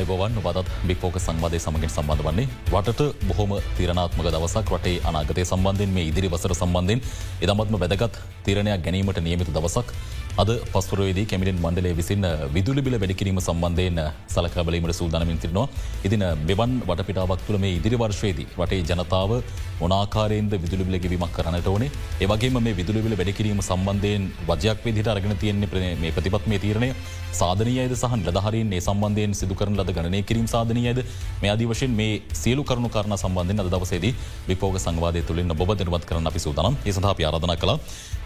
අයිබවන් වදත් බික්‍ෆෝක සංවාදය සමගින් සම්බන්ධ වන්නේ. රටට බොහොම තිරණාත්මක දවසක් රටේ අනාගතය සම්බන්ධෙන් මේ ඉදිරි වසර සම්බන්ධෙන් ඉදමත්ම වැදගත් තීරණයක් ගැනීමට නියමිත දවසක් අද පස්පරවේදී කැමිටෙන් මණ්ඩලේ විසින් විදුලි බිල වැඩිකිරීම සම්බන්ධයෙන් සලකබලීමට සූදානමින් තිරනවා. ඉදින මෙවන් වටපිටාවක් තුළ මේ ඉදිරි වර්ශයේදී රටේ ජනතාව මොනාකාරයෙන්ද විදුලිබිල ගෙවීමක් කරනට ඕනේ? ඒවගේ මේ විදුලිබිල වැඩිකිරීම සම්බන්ධයෙන් වජයක් විදිට අරගෙන තියෙන්නේ මේ ප්‍රතිපත් මේ තීරණය සාධනයද සහ ලදහරින් ඒ සම්බන්ධයෙන් සිදු කරන ලද ගණනය කිරීම සාධනයද මේ අදි වශයෙන් මේ සියලු කරුණු කරන සම්බන්ධයෙන් අද දවසේදී විපෝග සංවාදය තුළින් ඔබ දෙනවත් කරන අපි සූදානම්. ඒ සඳහා ආරාධන කළ.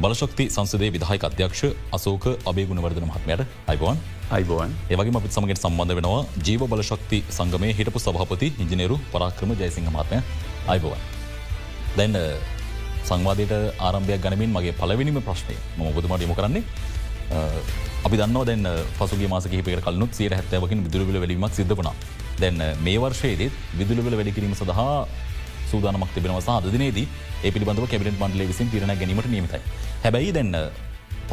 බලශක්ති සංසදේ විදාහයි අධ්‍යක්ෂ අසෝක අබේගුණවර්ධන මහත්මයට අයිබෝන් අයිබෝන් ඒවගේ අපිත් සමගට සම්බන්ධ වෙනවා ජීව බලශක්ති සංගමය හිටපු සභහපති ඉජිනේරු පරාක්‍රම ජයසිංහ මහත්මය. අයිබෝවන්. දැන් සංවාදයට ආරම්භයක් ගනමින් මගේ පලවිනිම ප්‍රශ්නය ම ඔබතුමට යොම කරන්නේ. අපි දන්න දැන් පසුගේ මාස කිහිපය කලනුත් සියට හැත්තවකින් විදුරවිල වැඩීමක් සිද්ධ වුණා. දැන් මේ වර්ෂයේදෙත් විදුලවිල වැඩිකිරීම සඳහා සූදානමක් තිබෙනව සාධනයේදී ඒ පිළිබඳව කැබිට මන්ඩල විසින් තිරණ ගැනීමට නියමතයි. හැබැයි දෙන්න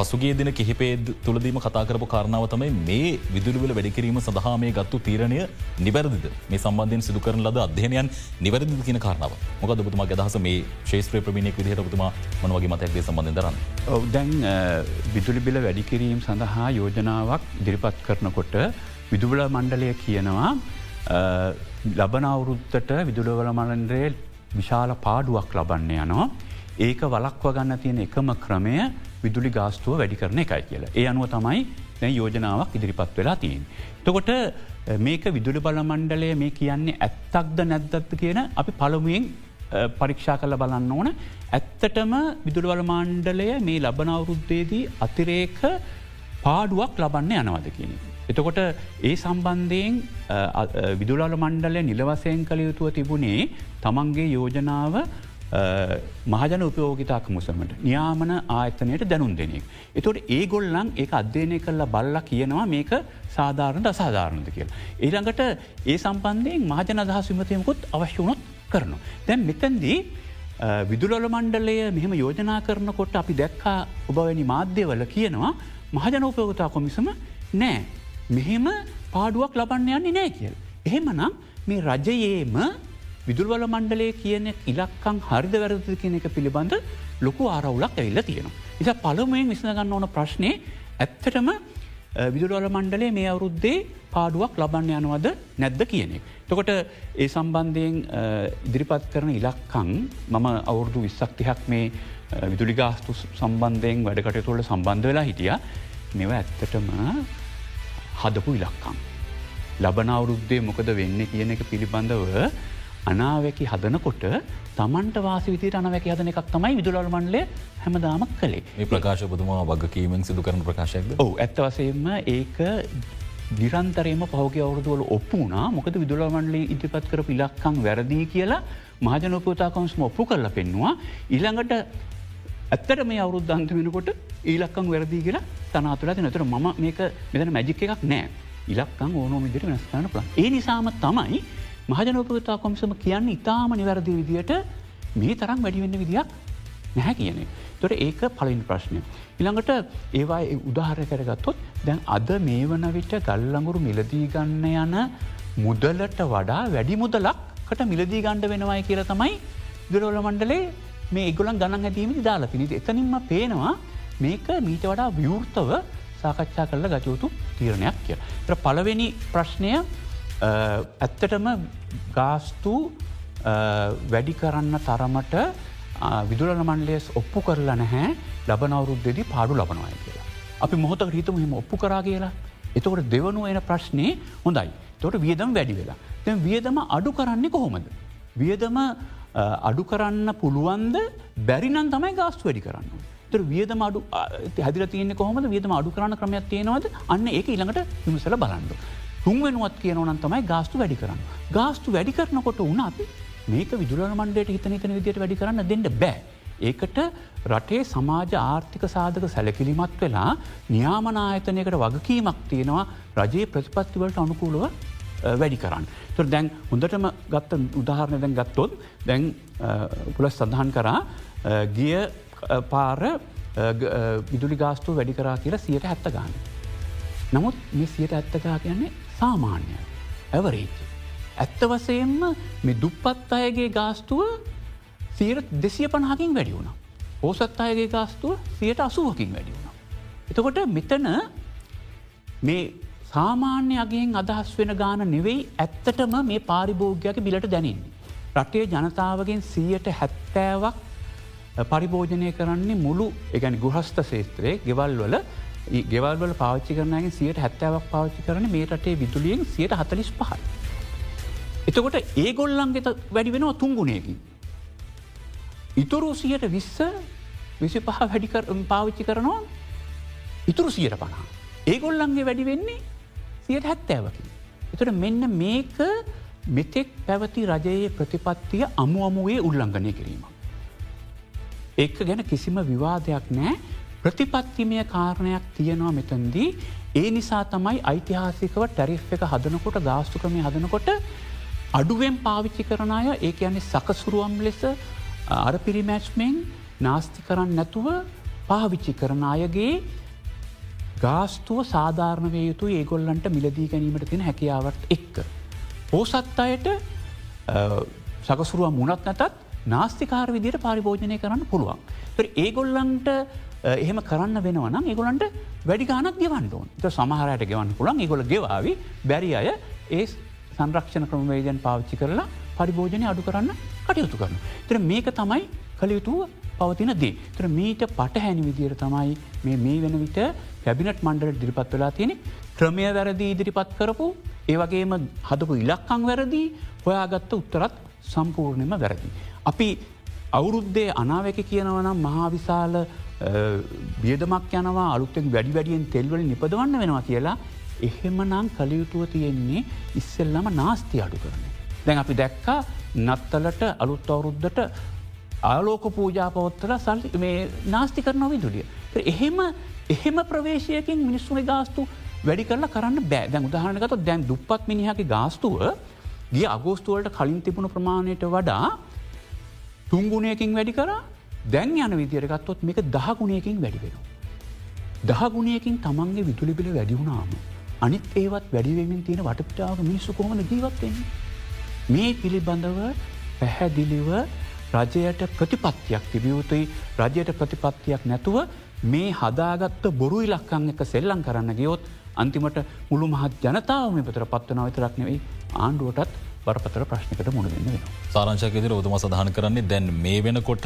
පසුගේ දින කිහිපේ තුළදීම කතාකරපු කාරණාව තමයි මේ විදුරුවල වැඩිකිරීම සඳහා මේ ගත්තු තීරණය නිවැරදිද මේ සම්බන්ධයෙන් සිදු කරන ලද අධ්‍යයනයන් නිවැරදි කියන කාරණාව මොක බතුමා අදහස මේ ශේත්‍රය ප්‍රමිණෙක් විදිහට බතුමා මනවගේ මතක්දේ සම්බන්ධ දරන්න. දැන් විදුලි බිල වැඩිකිරීම් සඳහා යෝජනාවක් දිරිපත් කරනකොට විදුබල මණ්ඩලය කියනවා ලබන අවුරුත්තට විදුලවල මලන්රේ විශාල පාඩුවක් ලබන්න යනවා. ඒක වලක්ව ගන්න තියෙන එකම ක්‍රමය විදුලි ගාස්තුව වැඩි කරන එකයි කියලා. ඒ අනුව තමයි දැ යෝජනාවක් ඉදිරිපත් වෙලා තියෙන්. තකොට මේක විදුලි බල මණ්ඩලය මේ කියන්නේ ඇත්තක්ද නැද්දත්ත කියන අපි පළමුුවෙන් පරීක්ෂා කල බලන්න ඕන ඇත්තටම විදුලවල මණ්ඩලය මේ ලබන අවුරුද්දේදී අතිරේක පාඩුවක් ලබන්න යනවද කියන. එතකොට ඒ සම්බන්ධයෙන් විදුලල මණ්ඩලය නිලවසයෙන් කළ යුතුව තිබුණේ තමන්ගේ යෝජනාව මහජන උපයෝගිතාක මුසමට නියාමන ආයතනයට දැනුන් දෙනෙක්. එතොට ඒ ගොල්ලන් ඒ අධ්‍යයනය කරලා බල්ල කියනවා මේක සාධාරණට අසාධාරණද කියලා. ඒළඟට ඒ සම්බන්ධයෙන් මහජන අදහස් විමතයමකුත් අවශ්‍යවනොත් කරනවා. දැන් මෙතන්දී විදුලොල මණ්ඩලය මෙහෙම යෝජනා කරනකොට අපි දැක්කා ඔබවැනි මාධ්‍යවල කියනවා මහජන උපයෝගතා කොමිසම නෑ මෙහෙම පාඩුවක් ලබන්න යන්නේ නෑ කියල්. එහෙමනම් මේ රජයේම විදුල්වල මණ්ඩලේ කියන ඉලක්කං හරිද වැරද කියන එක පිළිබඳ ලොකු ආරවුලක් ඇවිල්ල තියෙනවා. ඉතා පළමුුවෙන් විසඳගන්න ඕන ප්‍රශ්නය ඇත්තටම විදුරවල මණ්ඩලේ මේ අවුරුද්දේ පාඩුවක් ලබන්න යනවද නැද්ද කියනෙ. තකොට ඒ සම්බන්ධයෙන් ඉදිරිපත් කරන ඉලක්කං මම අවුරුදු විස්සක්තිහක් මේ විදුලි ගාස්තු සම්බන්ධයෙන් වැඩකට තුොල සම්බන්ධ වෙලා හිටිය මෙව ඇත්තටම හදපු ඉලක්කම්. ලබන අවුරුද්දේ මොකද වෙන්න කියන එක පිළිබඳව අනාවැකි හදනකොට තමන්ට වාසිවිතයට අනවැකි හදන එකක් තමයි විදුලල් මන්ලේ හැමදාමක් කළේ. මේ ප්‍රකාශ පුතුමා වගකීමෙන් සිදු කරන ප්‍රකාශයක්ද? ඕ ඇත්ත වසයෙන්ම ඒක දිරන්තරයම පහුගේ අවුරදුවල ඔප්පුනා මොකද විදුලමන්ලි ඉදිපත් කර පිලක්කං වැරදිී කියලා මහජනපෝතාකවන්ස්ම ඔප්පු කරල පෙන්නවා. ඉළඟට ඇත්තට මේ අවුරුද්ධ අන්තමෙනකොට ඊලක්කං වැරදිී කියලා තනාතුරට නතර ම මේක මෙතන මැජික් එකක් නෑ. ඉලක්කං ඕනෝ විදිට වෙනස්ථාන ඒ නිසාම තමයි මහජනපගතා කොමිසම කියන්න ඉතාම නිවැරදි විදියට මේ තරම් වැඩිවෙන්න විදියක් නැහැ කියනෙ. තොට ඒක පලින් ප්‍රශ්නය. ඉළඟට ඒවා උදාහර කරගත්තොත් දැන් අද මේ වන විට ගල්ලඟුරු මිලදී ගන්න යන මුදලට වඩා වැඩි මුදලක්කට මිලදී ගණ්ඩ වෙනවයි කියල තමයි දුරවල මණ්ඩලේ මේ එගොලන් ගණන් ඇදීමති දාලා පිනිති එතනින්ම පේනවා මේක මීට වඩා විවෘර්තව සාකච්ඡා කරල ගචයුතු තීරණයක් කිය. පළවෙනි ප්‍රශ්නය ඇත්තටම ගාස්තු වැඩි කරන්න තරමට විදුරල මණ්ඩලේස් ඔප්පු කරලා නැහැ ලබනවරුද්දෙදී පාඩු ලබනවාය කියලා. අපි මොහොත හිතම හිම ඔප්පු කරා කියලා. එතකොට දෙවනු එන ප්‍රශ්නය හොඳයි. තොට වියදම් වැඩි වෙලා. තැ වියදම අඩු කරන්නේ කොහොමද. වියදම අඩු කරන්න පුළුවන්ද බැරිනන් තමයි ගාස්තු වැඩි කරන්න. තර වියදම අඩු හැදිල තියන්නේ කොහොමද වියදම අඩු කරන්න ක්‍රමයක් තියෙනවද අන්න ඒක ඉළඟට විමසල බලන්නඩු. තුන්වෙනුවත් කියනවන තමයි ගාස්තු වැඩි කරන්න. ගාස්තු වැඩි කරනකොට වුණ අපි මේක විදුල මන්ඩට හිතන හිතන විදියට වැඩි කරන්න දෙන්න බෑ. ඒකට රටේ සමාජ ආර්ථික සාධක සැලකිලිමත් වෙලා නියාමනායතනයකට වගකීමක් තියෙනවා රජයේ ප්‍රතිපත්තිවලට අනුකූලව වැඩි කරන්න. තුර දැන් හොඳටම ගත්ත උදාහරණය දැන් ගත්තොත් දැන් පුලස් සඳහන් කරා ගිය පාර විදුලි ගාස්තු වැඩි කරා කියලා සියට හැත්ත ගන්න. නමුත් මේ සියට ඇත්තකා කියන්නේ සාමාන්‍යය. ඇවරේච්. ඇත්ත වසයෙන්ම මේ දුප්පත් අයගේ ගාස්තුව සීරත් දෙසිය පණහකින් වැඩි වුණ. පෝසත් අයගේ ගාස්තුව සියට අසුවකින් වැඩි වුණ. එතකොට මෙතන මේ සාමාන්‍ය අගෙන් අදහස් වෙන ගාන නෙවෙයි ඇත්තටම මේ පාරිභෝග්‍යක බිලට දැනන්නේ. රටේ ජනතාවගෙන් සීයට හැත්තෑවක් පරිභෝජනය කරන්නේ මුළු එකැනි ගුහස්ත ශේත්‍රයේ ගෙවල් වල ගෙවල්වල පාච්චි කරනගේ සියට හැත්තාවක් පාච්චි කරන මේ රටේ විදුලියෙන් සියට හතලිස් පහයි. එතකොට ඒගොල්ලන්ගෙත වැඩි වෙනවා තුන්ගුණයකින්. ඉතුරු සියට විස්ස විසි පහ වැඩි පාවිච්චි කරනවා ඉතුරු සියට පනා. ඒගොල්ලන්ගේ වැඩි වෙන්නේ සියට හැත්තෑවකින්. එතට මෙන්න මේක මෙතෙක් පැවති රජයේ ප්‍රතිපත්තිය අමු අමුවේ උල්ලංඝනය කිරීම. ඒක ගැන කිසිම විවාදයක් නෑ ප්‍රතිපත්තිමය කාරණයක් තියෙනවා මෙතන්දී ඒ නිසා තමයි යිතිහාසිකව ටැරිෆ් එක හදනකොට ගාස්තු ක්‍රමය හදනකොට අඩුවෙන් පාවිච්චි කරන අය ඒ කියන්නේ සකසුරුවම් ලෙස අර පිරිමැච්මෙන් නාස්ති කරන්න නැතුව පාවිච්චි කරන අයගේ ගාස්තුව සාධාරණ වේ යුතු ඒගොල්ලන්ට මිලදී ගැනීමට තියෙන හැකියාවට එක්ක. පෝසත් අයට සකසුරුව මුණත් නැතත් නාස්තිකාර විදියට පරිභෝජනය කරන්න පුළුවන්. ඒගොල්ලන්ට එහෙම කරන්න වෙනවන ඒගොලන්ට වැඩි ගානක් ගෙවන්ඩෝන් සමහරයට ගෙවන්න පුළන් ඒගොල ගෙවාවි බැරි අය ඒ සංරක්ෂණ ක්‍රමවේදයන් පාවිච්චි කරලා පරිභෝජනය අඩු කරන්න කටයුතු කරන. තර මේක තමයි කළයුතුව පවතින දේ. තර මීට පටහැනි විදිර තමයි මේ මේ වෙන විට කැබිනට් මණ්ඩල දිරිපත් වෙලා තියෙනෙ ක්‍රමය වැරදි ඉදිරිපත් කරපු ඒවගේම හදපු ඉලක්කං වැරදි හොයාගත්ත උත්තරත් සම්පූර්ණයම වැරදි. අපි අවුරුද්දේ අනාවක කියනවනම් මහාවිශාල බියදමක් යනවා අලුත්තෙන් වැඩි වැඩියෙන් තෙල්වල නිපදවන්න වෙනවා කියලා එහෙමනම් කළයුතුව තියෙන්නේ ඉස්සෙල්ලම නාස්ති අඩු කරන. දැන් අපි දැක්කා නත්තලට අලුත් අවුරුද්ධට ආලෝක පූජාපවත්තල සල්ලි මේ නාස්ති කරන විදුලිය. එහෙම එහෙම ප්‍රවේශයකින් මිනිස්සුන ගාස්තු වැඩි කරලා කරන්න බෑ දැන් උදාහරණගත දැන් දුප්පත් මිනිහකි ගාස්තුව ගිය අගෝස්තුවලට කලින් තිබුණු ප්‍රමාණයට වඩා තුංගුණයකින් වැඩි කරා දැන් යන විදිර ගත්තොත් මේක දහගුණයකින් වැඩි වෙනවා. දහගුණයකින් තමන්ගේ විදුලිබිල වැඩිවුණාම. අනිත් ඒවත් වැඩිවමින් තියෙන වටපිටාව මිනිස්සු කොහොම ජීවත්වෙන්නේ. මේ පිළිබඳව පැහැදිලිව රජයට ප්‍රතිපත්තියක් තිබියයුතුයි රජයට ප්‍රතිපත්තියක් නැතුව මේ හදාගත්ත බොරු ඉලක්කං එක සෙල්ලං කරන්න ගියොත් අන්තිමට මුළු මහත් ජනතාව මේ පතර පත්වනව විතරක් නෙවෙයි ආණ්ඩුවටත් බරපතර ප්‍රශ්නකට මුණදන්න වෙන. සාරංශකෙදිර ඔතුම සඳහන් කරන්නේ දැන් මේ වෙනකොට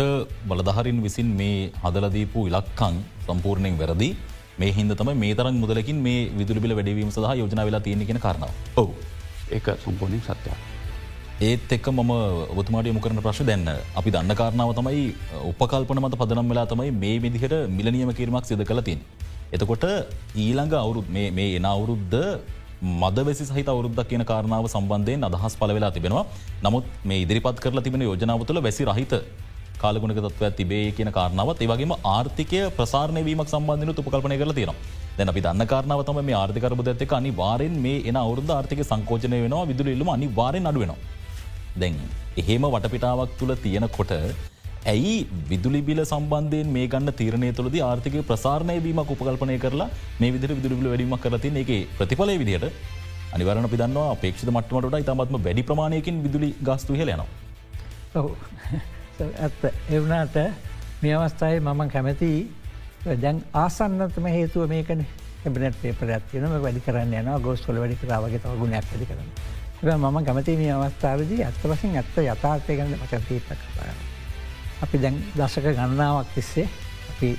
බලධහරින් විසින් මේ හදලදීපු ඉලක්කං සම්පූර්ණයෙන් වැරදි මේ හිද තම මේ තරන් මුදලකින් මේ විදුලිබිල වැඩවීම සහ යෝජන වෙලා තියෙන කියෙන කරනාව. ඔව ඒක සම්පූර්ණයෙන් සත්‍යයක්. ඒත් එක්ක මම ඔබතුමාට යොමු කරන ප්‍රශ් දැන්න අපි දන්න කාරණාව තමයි උපකල්පන මත පදනම් වෙලා තමයි මේ විදිහට මිලනියම කිරීමක් සිද කලතින්. එතකොට ඊළඟ අවුරුත් මේ එන අවුරුද්ධ මදවැසි සහිත අවුරුද්දක් කියන කාරණාව සම්බන්ධයෙන් අදහස් පල වෙලා තිබෙනවා. නමුත් මේ ඉදිරිපත් කරලා තිබෙන යෝජනාව තුළ වැසි රහිත කාලගුණක තත්ව තිබේ කියන කාරණාවත් ඒවගේම ආර්ථිකය ප්‍රසාරණය වීමක් සම්බන්ධන උපකල්පනය කර තියෙනවා. දැන අපි දන්න කාරණාව තම මේ ආර්ථිකරබ ඇත්තක අනි වාරෙන් මේ එන අවුද්ධ ආර්ථික සංකෝචනය වෙනවා විදුර ඉල්ලම අනි වාරෙන් අඩුවෙනවා දැන් එහෙම වටපිටාවක් තුළ තියෙනකොට ඇයි විදුලිබිල සම්බන්ධයෙන් මේ ගන්න තීරණය තුළද ආර්ථික ප්‍රසාරණය වීමක් උපකල්පනය කරලා මේ විදිර විදුලිබිල වැඩීමක් කරති එක ප්‍රතිඵලය විදියට අනිවරණ පිදන්නවා අපේක්ෂ මටමට ඉතාමත්ම වැඩි ප්‍රමාණයකින් විදුලි ගස්තු හලයනවා. ඇත්ත එවනාට මේ අවස්ථායි මම කැමැති දැන් ආසන්නතම හේතුව මේකන එබනට පේපර ඇත්තිනම වැඩි කරන්න යන ගෝස්වල වැඩි කරාවගේ තව ගුණයක් වැඩි කරන්න. මම ගමති මේ අවස්ථාවදී ඇත්ත වසින් ඇත්ත යථාර්ථය ගන්න මචතීපක් කරන්න. අපි දැන් දශක ගණනාවක් තිස්සේ අපි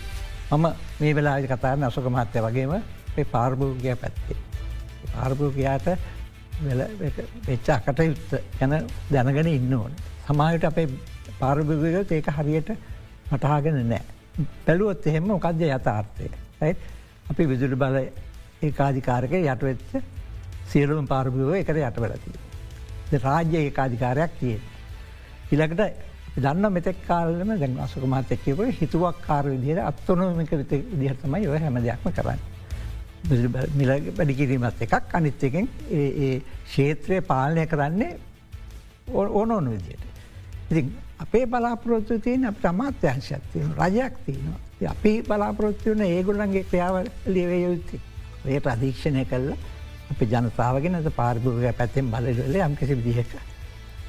මම මේ වෙලා කතාරන අසක මහත්තය වගේම පාර්භෝගය පැත්තේ. පාර්භෝගයාට වෙච්ච අකට යුත්ත ගැන දැනගෙන ඉන්න ඕන. සමාහයට අපේ පාර්භගයත් ඒක හරියට මටහාගෙන නෑ. පැළුවොත් එහෙම මොකක්ද යථාර්ථය. අපි විදුලි බල ඒකාධිකාරක යටවෙච්ච සියලුම් පාර්භව එකට යට වෙලති. රාජ්‍ය ඒකාධිකාරයක් තියෙන්. ඉලකට දන්න මෙතෙක් කාලම දැන් අසක මහතැකව හිතුවක් කාර විදිහයට අත්තනොමික දිහතමයි ඔය හැම දෙයක්ම කරන්න. මිල වැඩිකිරීමත් එකක් අනිත්තකෙන් ඒ ශේත්‍රය පාලනය කරන්නේ ඕන ඕන විදියට. ඉති අපේ බලාපොරොත්තු තියන අප අමාත්‍යංශත්තියන රජයක් තියනවා. අපි බලාපොරොත්තු වන ඒගොල්ලන්ගේ ක්‍රියාව ලිවේ යුත්ති. ඒයට අධීක්ෂණය කල්ලා අපි ජනතාවගෙන පාර්භූග පැත්තෙන් බලල යම් කිසි විදිහක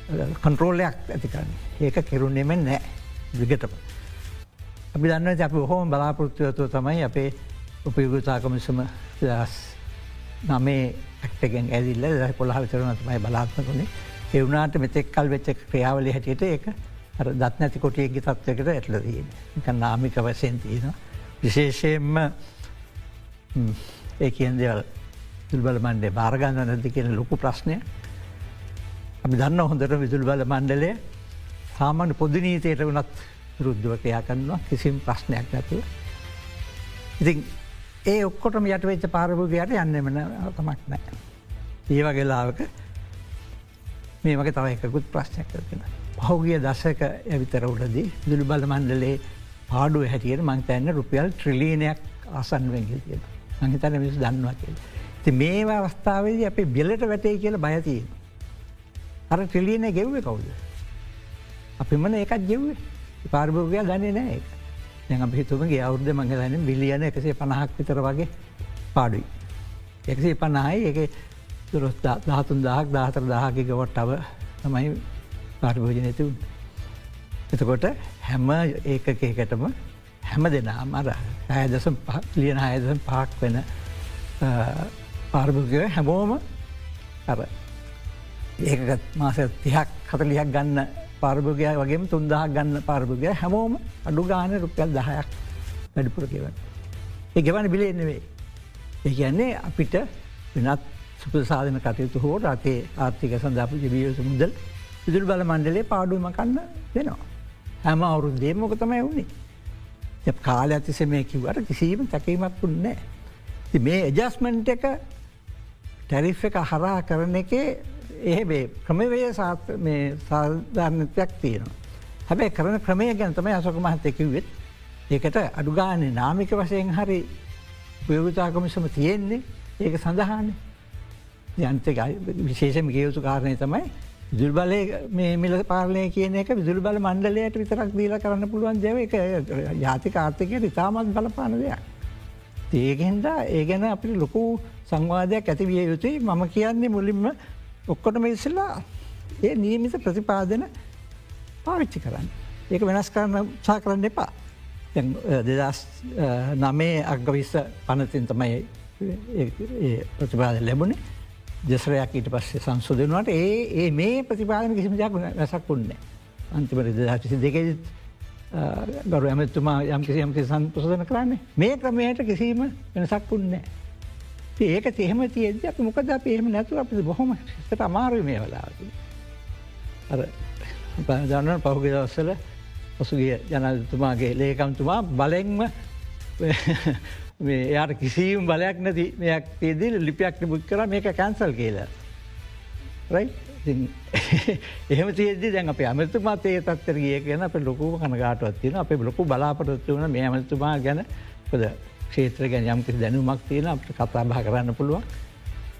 කන්ට්‍රෝලයක් ඇති කරන්න. ඒක කෙරුන්නේමෙන් නෑ විගටම. අපි දන්න අප හෝම බලාපොරත්තුවතුව තමයි අපේ උපයුගතාකමිසම නමේ ඇක්ටගෙන් ඇදිල්ල ද පොළහ විතරන තමයි බලාත්මකුණේ එවුනාට මෙතෙක් කල් වෙච්ච ක්‍රියාවලි හැටියට ඒක දත් නැති කොටියගේ තත්වකට ඇටලදීන එක නාමික වසයෙන් තියෙන විශේෂයෙන්ම ඒ කියෙන් දෙවල් දුල්බල මණ්ඩේ භාරගන්න නැති කියෙන ලොකු ප්‍රශ්නය අපි දන්න හොඳට විදුල් බල මණ්ඩලය සාමාන්‍ය පොදිනීතයට වනත් රුද්ධව කයා කරන්නවා කිසිම් ප්‍රශ්නයක් නැතුව. ඉතින් ඒ ඔක්කොටම යට වෙච්ච පාරභූගයට යන්නමන තමක් නෑ. ඒ වගේලාවක මේ වගේ තව එකකුත් ප්‍රශ්නයක් කරගෙන. පහුගිය දසක ඇවිතර උඩදී දුළු බල මණ්ඩලේ පාඩුව හැටියට මංතැන්න රුපියල් ට්‍රිලීනයක් ආසන්වෙන්ගල් තියෙන. මහිතන මිස් දන්නවා කියල. ති මේ අවස්ථාවේද අපේ බෙලට වැටේ කියල බයතිය. අර ට්‍රිලීන ගෙව්ව කවුද. අපිමන ඒකත් ගෙව්වේ පාර්භෝගය දන්නේ නෑ ඒක. දැන් අප හිතුමගේ අවුද්ධ මංගලන බිලියන එකසේ පණහක් විතර වගේ පාඩුයි. එකසේ පණහයි එක දුරස්ථ දහතුන් දහක් දාහතර දාහකි ගවට්ටව තමයි පාර්භෝජනයතුන්. එතකොට හැම ඒකකයකටම හැම දෙනාම අර ඇදසම් ලියන අයදසම් පාක් වෙන පාර්භගය හැමෝම අර ඒකත් මාස තිහක් කතලියක් ගන්න පාර්භගය වගේ තුන්දහ ගන්න පාර්භගය හැමෝම අඩු ගාන රුපියල් දහයක් වැඩිපුර කියවන. ඒ ගෙවන බිලේ නෙවේ. ඒ කියන්නේ අපිට වෙනත් සුපසාධන කටයුතු හෝ රටේ ආර්ථික සඳප ජවියස මුදල් විදුල් බල මණ්ඩලේ පාඩුවම කන්න දෙනවා. හැම අවුරුද්දේ මොක තමයි වුණේ. කාල ඇතිස මේ කිවට කිසිීම තැකීමක් වුන්නෑ. ති මේ එජස්මන්ට් එක ටැරිෆ් එක හරා කරන එකේ ඒබේ ක්‍රමවේ සාධාරණතයක් තියෙනවා. හැබැයි කරන ක්‍රමය ගැන්තම අසක මහත්තයකිවෙත් ඒකට අඩුගානේ නාමික වශයෙන් හරි ප්‍රයෝගතාකමිසම තියෙන්නේ. ඒක සඳහාන. යන්තක විශේෂම ගයයුතු කාරණය තමයි විදුල්බලය මේ මිල පාලනය කියන එක විදුල් බල මණ්ඩලයට විතරක් දීල කරන්න පුළුවන් දෙව එක ජාතික ආර්ථකය ඉතාමත් බලපාන දෙයක්. ඒගෙන්ද ඒ ගැන අපි ලොකු සංවාධයක් ඇති විය යුතුයි. මම කියන්නේ මුලින්ම ඔක්කොටම ඉස්සල්ලා ඒ නියමිත ප්‍රතිපාදන පාවිච්චි කරන්න. ඒක වෙනස් කරන්න සා කරන්න එපා. දෙදස් නමේ අගවිස්ස පනතින් තමයි ප්‍රතිපාද ලැබුණේ දෙසරයක් ඊට පස්සේ සංසෝධනවට ඒ ඒ මේ ප්‍රතිපාදන කිසිම දෙයක් වැසක් වුන්නේ. අන්තිමට දහසිසි දෙකෙත් ගරු ඇමතුමා යම් කිසි යම්කි සන්පසදන කරන්නේ මේ ක්‍රමයට කිසිීම වෙනසක් වුන්නේ. ඒක තෙහෙම තියද අප මොකද අප එහෙම නැතු අප බොහොම ට අමාරු මේ වෙලාවති. අර ජනන පහුග දවස්සල පසුගේ ජනතුමාගේ ලේකම්තුමා බලෙන්ම යාට කිසිීම් බලයක් නැති මෙයක් තිේදී ලිපියක් බුත් කර මේක කැන්සල් කියලා. එහෙම තිේදී දැන් අප අමතුමත් ඒ තත්තර ගිය කියන අප ලොකු කනගාටුවත් තියෙන අප ලොකු බලාපොරොත්තු වන මේ ඇමතුමා ගැන පද ක්ෂේත්‍ර ගැන යම්කිසි දැනුමක් තියෙන අපට කතා බා කරන්න පුළුවන්.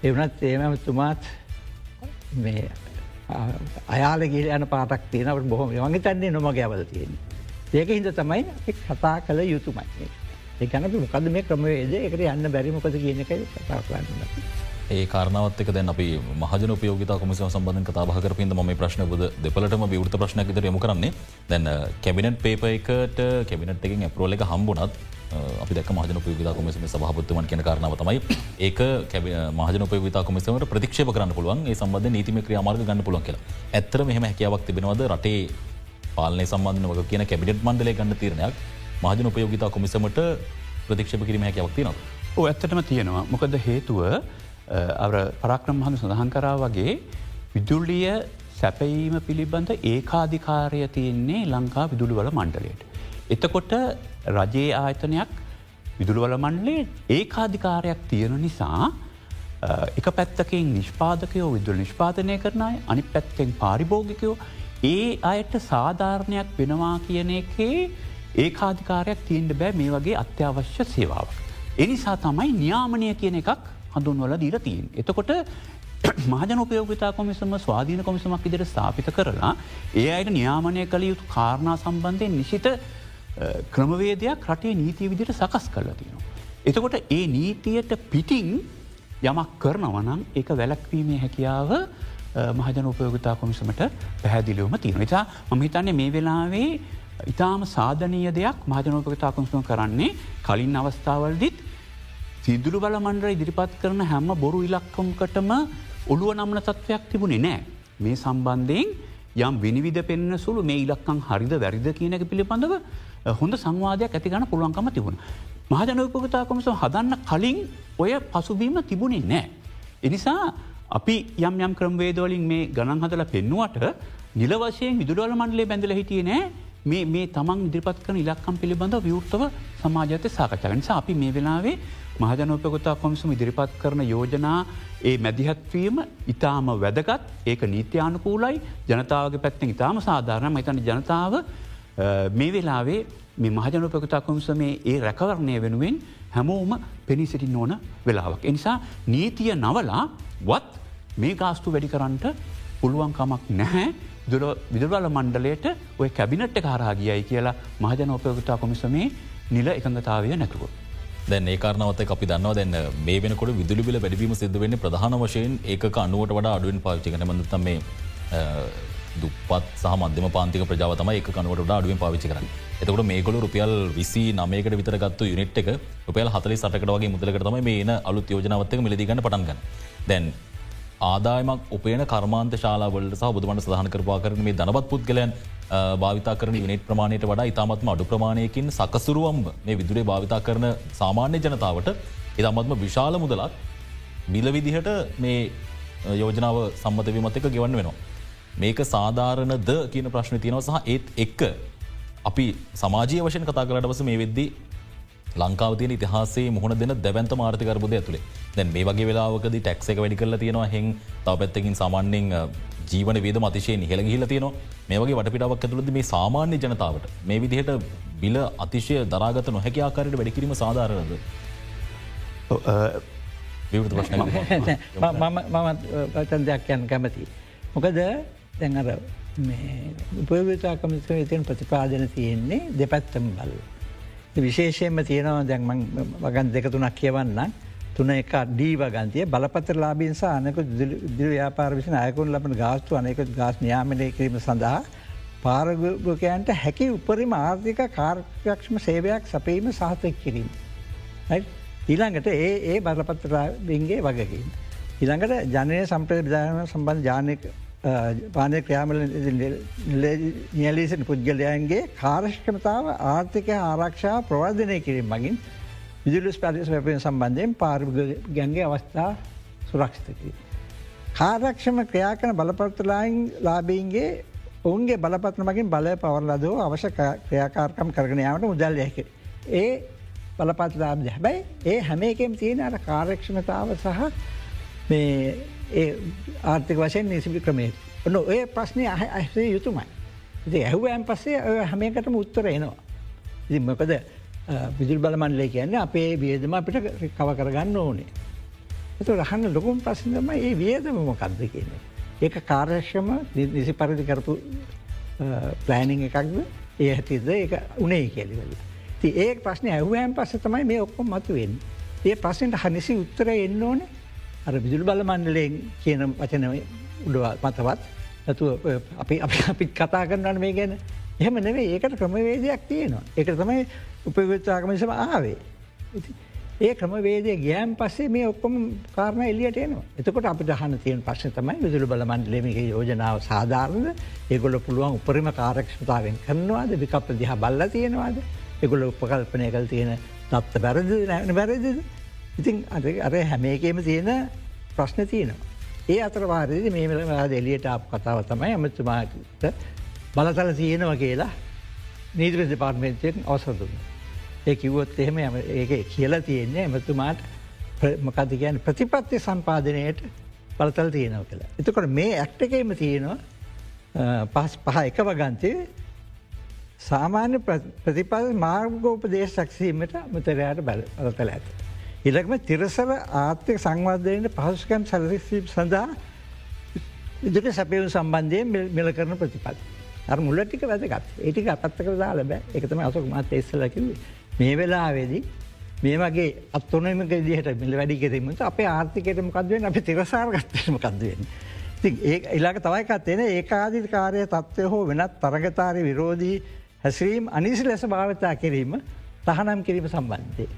එවනත් ඒමතුමාත් මේ අයාල ගිල යන පාටක් තියෙනට බොහොම වගේ තන්නේ නොම ගැවල තියෙන. ඒක හිද තමයි කතා කළ යුතුමයි. ඒකන මොකද මේ ක්‍රමවේද එකට යන්න බැරිමොකද කියන එක කතා කරන්න. ඒ කාරනාවත් දැන් අපි මහජන උපයෝගත කොමිස සම්බඳධ කතාහ කරපින්ද ම ප්‍රශ්න බුද දෙපලටම විවෘත ප්‍රශ්නයක් විතර යමු කරන්නේ. දැන් කැබිනට් පේප එකට කැබිනට් එකින් ඇපරෝල එක හම්බුනත් අපි දැක මහජන උපයෝගතා කොමිසම සභහපත්තුවන් කියන කාරනාව තමයි. ඒක මහජන උපයෝගතා කොමිසමට ප්‍රතික්ෂප කරන්න පුළුවන්. ඒ සම්බඳධ නීතිම ක්‍රියාමාර්ග ගන්න පුළුවන් කියලා. ඇත්තර මෙහම හැකියාවක් තිබෙනවද? රටේ පාලනය සම්බන්ධන වක කියන කැබිනට් මණ්ඩලය ගන්න තීරණයක් මහජන උපයෝගතා කොමිසමට ප්‍රතික්ෂප කිරීම හැකවක් තිනවා. ඕ ඇත්තටම තියෙනවා. මොකද හේතුව පරාක්‍රම හඳු සඳහන් කරා වගේ විදුල්ලිය සැපීම පිළිබඳ ඒකාධිකාරය තියෙන්නේ ලංකා විදුළුවල මණ්ඩලයට. එතකොට රජයේ ආයතනයක් විදුළුවල මණ්ඩලේ ඒකාධිකාරයක් තියෙන නිසා එක පැත්තකින් නිෂ්පාදකයෝ විදුල් නිෂ්පාදනය කරනය අනි පැත්තෙන් පාරිභෝගිකයෝ ඒ අයට සාධාරණයක් වෙනවා කියන එකේ ඒකාධිකාරයක් තියෙන්ට බෑ මේ වගේ අත්‍යවශ්‍ය සේවාවක්. එනිසා තමයි නියාමනය කියන එකක් හඳුන්වල දීල තියෙන්. එතකොට මහජන උපයෝගතා කොමිසම ස්වාධීන කොමිසමක් ඉදිර ස්ථාපිත කරලා ඒ අයට නියාමනය කළ යුතු කාරණා සම්බන්ධයෙන් නිසිත ක්‍රමවේදයක් රටේ නීතිය විදිට සකස් කරලා තියෙනවා. එතකොට ඒ නීතියට පිටිං යමක් කරනවනම් එක වැලක්වීමේ හැකියාව මහජන උපයෝගතා කොමිසමට පැහැදිලිවම තියෙන. නිසා මම හිතන්නේ මේ වෙලාවේ ඉතාම සාධනීය දෙයක් මහජනෝපගතා කොමිසම කරන්නේ කලින් අවස්ථාවල්දිත් සිදුරු බල මණ්ඩර ඉදිරිපත් කරන හැම බොරු ඉලක්කම්කටම ඔළුව නම්න තත්වයක් තිබුණේ නෑ. මේ සම්බන්ධයෙන් යම් විනිවිධ පෙන්න්න සුළු මේ ඉලක්කං හරිද වැරිද කියනක පිළිබඳව හොඳ සංවාධයක් ඇති ගන පුළුවන්කම තිබුණ. මහජනෝපගතා කොමසම හදන්න කලින් ඔය පසුබීම තිබුණේ නෑ. එනිසා අපි යම් යම් ක්‍රම්වේදවලින් මේ ගණන් හදල පෙන්නුවට නිල වශයෙන් විදුරවල මණ්ඩලේ බැඳල හිටිය නෑ මේ තමන් ඉදිරිපත් කන ඉලක්කම් පිළිබඳ විවෘත්තව සමාජත සාකච්ඡා නිසා අපි මේ වෙලාවේ මහජනෝපගතා කොමිසම ඉදිරිපත් කරන යෝජනා ඒ මැදිහත්වීම ඉතාම වැදගත් ඒක නීත්‍යානකූලයි ජනතාවගේ පැත්තෙන් ඉතාම සාධාරණ මතන ජනතාව මේ වෙලාවේ මේ මහජනපකතා කොමිසමේ ඒ රැකවරණය වෙනුවෙන් හැමෝම පෙනී සිටින් ඕන වෙලාවක්. එනිසා නීතිය නවලා වත් මේ ගාස්තු වැඩි කරන්නට පුළුවන්කමක් නැහැ විදුරවල මණ්ඩලයට ඔය කැබිනට්ට කාරාගියයි කියලා මහජනෝපයෝගතා කොමිසමේ නිල එකඟතාවය නැතුව. දැන් ඒකාරනවත අපි දන්නවා දැන්න මේ වෙනකොට විදුලි බිල වැඩිවීම සිද්ධ වෙන්න ප්‍රධාන වශයෙන් ඒක අනුවට වඩා අඩුවෙන් පාවිච්චි කන මඳතම මේ දුපත් සහ මධ්‍යම පාන්තික ප්‍රජාවතම එක කනුවට අඩුවෙන් පාවිච්චි කරන්න. එතකට මේකොල රුපියල් විසි නමයකට විතරගත්තු යුනිට් එක රුපියල් හතලි සටකට වගේ මුදලකටම මේ අලුත් යෝජනාවත්තක මිලදිගන්න පටන්ගන්න දැන් ආදායමක් උපේන කර්මාන්ත ශාලාවලට සහ බුදුමට සහන කරපා කරන මේ දනබත් පුද්ගලයන් භාවිතා කරන විනිට ප්‍රමාණයට වඩා ඉතාමත්ම අඩු ප්‍රමාණයකින් සකසුරුවම් මේ විදුරේ භාවිතා කරන සාමාන්‍ය ජනතාවට ඉතාමත්ම විශාල මුදලත් බිල විදිහට මේ යෝජනාව සම්මතවීමත් එක ගෙවන්න වෙනවා. මේක සාධාරණ ද කියන ප්‍රශ්න තියෙනව සහ ඒත් එක්ක අපි සමාජය වශයෙන් කතා කරටවස මේ වෙද්දී ලංකාවතියන ඉතිහාසේ මුහුණ දෙන දැවන්ත මාර්ථකරබුද ඇතුළේ දැන් මේ වගේ වෙලාවකද ටැක්ස එක වැඩි කරලා තියෙනවා. හෙන් තව පැත්තකින් සාමාන්‍යෙන් ජීවන වේද මතිශය නිහල ගිහිල තියනවා. මේ වගේ වටපිටාවක් ඇතුළද මේ සාමාන්‍ය ජනතාවට මේ විදිහට බිල අතිශය දරාගත නොහැකි ආකාරයට වැඩිකිරීම සාධාරණද? මමත් පතන් දෙයක් යන්න කැමති. මොකද දැඟර උපයවිතා කමිස්ක තියන ප්‍රතිපාදන තියෙන්නේ දෙපැත්තම බල්ල. විශේෂයෙන්ම තියෙනවා දැන්මං වගන් දෙකතුනක් කියවන්න තුන එක ඩීව ගන්තිය බලපතර ලාබින් සහ අනක දිර ව්‍යාපාර විසින අයකුන් ලබන ගාස්තු අනෙකුත් ගාස් න්‍යාමනය කිරීම සඳහා පාරගකයන්ට හැකි උපරිම ආර්ථික කාර්යක්ෂම සේවයක් සපීම සහතක් කිරීම. ඊළඟට ඒ ඒ බලපත්තරාබින්ගේ වගකින්. ඉළඟට ජනය සම්ප්‍රය විධාන සම්බන්ධ ජානක පානය ක්‍රියාමල නියලීසන පුද්ගලයන්ගේ කාර්ශකමතාව ආර්ථික ආරක්ෂා ප්‍රවර්ධනය කිරීම මගින් විදුලස් පරිස් වැපෙන සම්බන්ධයෙන් පාර්ගන්ගේ අවස්ථා සුරක්ෂිතකී. කාරක්ෂම ක්‍රියා කන බලපත්‍රලායින් ලාබීන්ගේ ඔවුන්ගේ බලපත්න මගින් බලය පවරලදෝ අවශ්‍ය ක්‍රියාකාරකම් කරගනයාවට මුදල් යැක. ඒ බලපත්ලාබ හැබැයි ඒ හැමේකෙම තියෙන අර කාරක්ෂමතාව සහ මේ ආර්ථික වශයෙන් නිසිපි ක්‍රමේ. ඔන්න ඔය ප්‍රශ්නය අහසේ යුතුමයි. ඉති ඇහුවෑන් පස්සේ ඔය හැමකටම උත්තර එනවා. ඉති මොකද විදුල් බලමන්ලේ කියන්නේ අපේ වියදම අපිට කව කරගන්න ඕනේ. එතු රහන්න ලොකුම් ප්‍රශ්නම ඒ වියදම මොකක්ද කියන්නේ. ඒක කාර්යශ්‍යම නිසි පරිදි කරපු ප්ලෑනිං එකක්ද ඒ හැතිද ඒක උනේ කෙලිවල. ති ඒ ප්‍රශ්නය ඇහුවෑන් පස්ස තමයි මේ ඔක්කොම මතුවෙන්. ඒ ප්‍රශ්නයට හනිසි උත්තර එන්න ඕන අර විදුල් බල මණ්ඩලයෙන් කියන වචනව උඩව මතවත්. ඇතු අපි අපිත් කතා කරන්නන්න මේ ගැන. එහම නෙවේ ඒකට ක්‍රමවේදයක් තියෙනවා. එක තමයි උපවිත්තාකමසම ආවේ. ඒ ක්‍රමවේදය ගෑම් පස්සේ මේ ඔක්කොම කාරණ එලියට එනවා. එතකොට අපිට හන තියන පස්ස තමයි විදුල බලමන්ඩලමික යෝජනාව සාධාරණද? ඒගොල පුළුවන් උපරිම කාරක්ෂතාවෙන් කරනවාද? විකප්ප දිහ බල්ල තියෙනවාද? එගොල උපකල්පනය කල් තියෙන තත්ත බැරද නැන බැරදිද ඉතින් අර හැමේකේම තියෙන ප්‍රශ්න තියෙනවා. ඒ අතරවාරදි මේ මෙලවාද එලියට අප කතාව තමයි ඇමතුමාට බලතල තියෙනවා කියලා නීදර දෙපාර්මේන්තයෙන් අවසදුන්න. ඒ කිව්වොත් එහෙම ඒක කියලා තියෙන්නේ එමතුමාට මොකද කියන ප්‍රතිපත්ති සම්පාධනයට බලතල් තියෙනව කියලා. එතකොට මේ ඇක්ටකේම තියෙනවා පස් පහ එක වගන්තය සාමාන්‍ය ප්‍රතිපල් මාර්ගෝප දේශ සක්සීමට මතරයට බලතල ඇත. ඉලක්ම තිරසර ආර්ථික සංවර්ධයට පහසුකම් සැලසිීම් සඳහා ඉදික සැපවු සම්බන්ධය මෙල කරන ප්‍රතිපත්. අර මුල්ලටික වැදගත් ඒටික අපත්තක දාල බෑ එකතම අසක මත් එස්සලකිවේ. මේ වෙලාවේදී මේ වගේ අත්වනමක දිහට මිල වැඩි කිරීමට අපේ ආර්ථිකයට මොකක්දුවෙන් අපි තිරසාර්ගත්තම කක්දුවෙන්. ති ඒ ඉලාක තවයිකත්වෙන ඒකාධිත කාරය තත්වය හෝ වෙනත් තරගතාරය විරෝධී හැසිරීම් අනිසි ලෙස භාවිතා කිරීම තහනම් කිරීම සම්බන්ධය.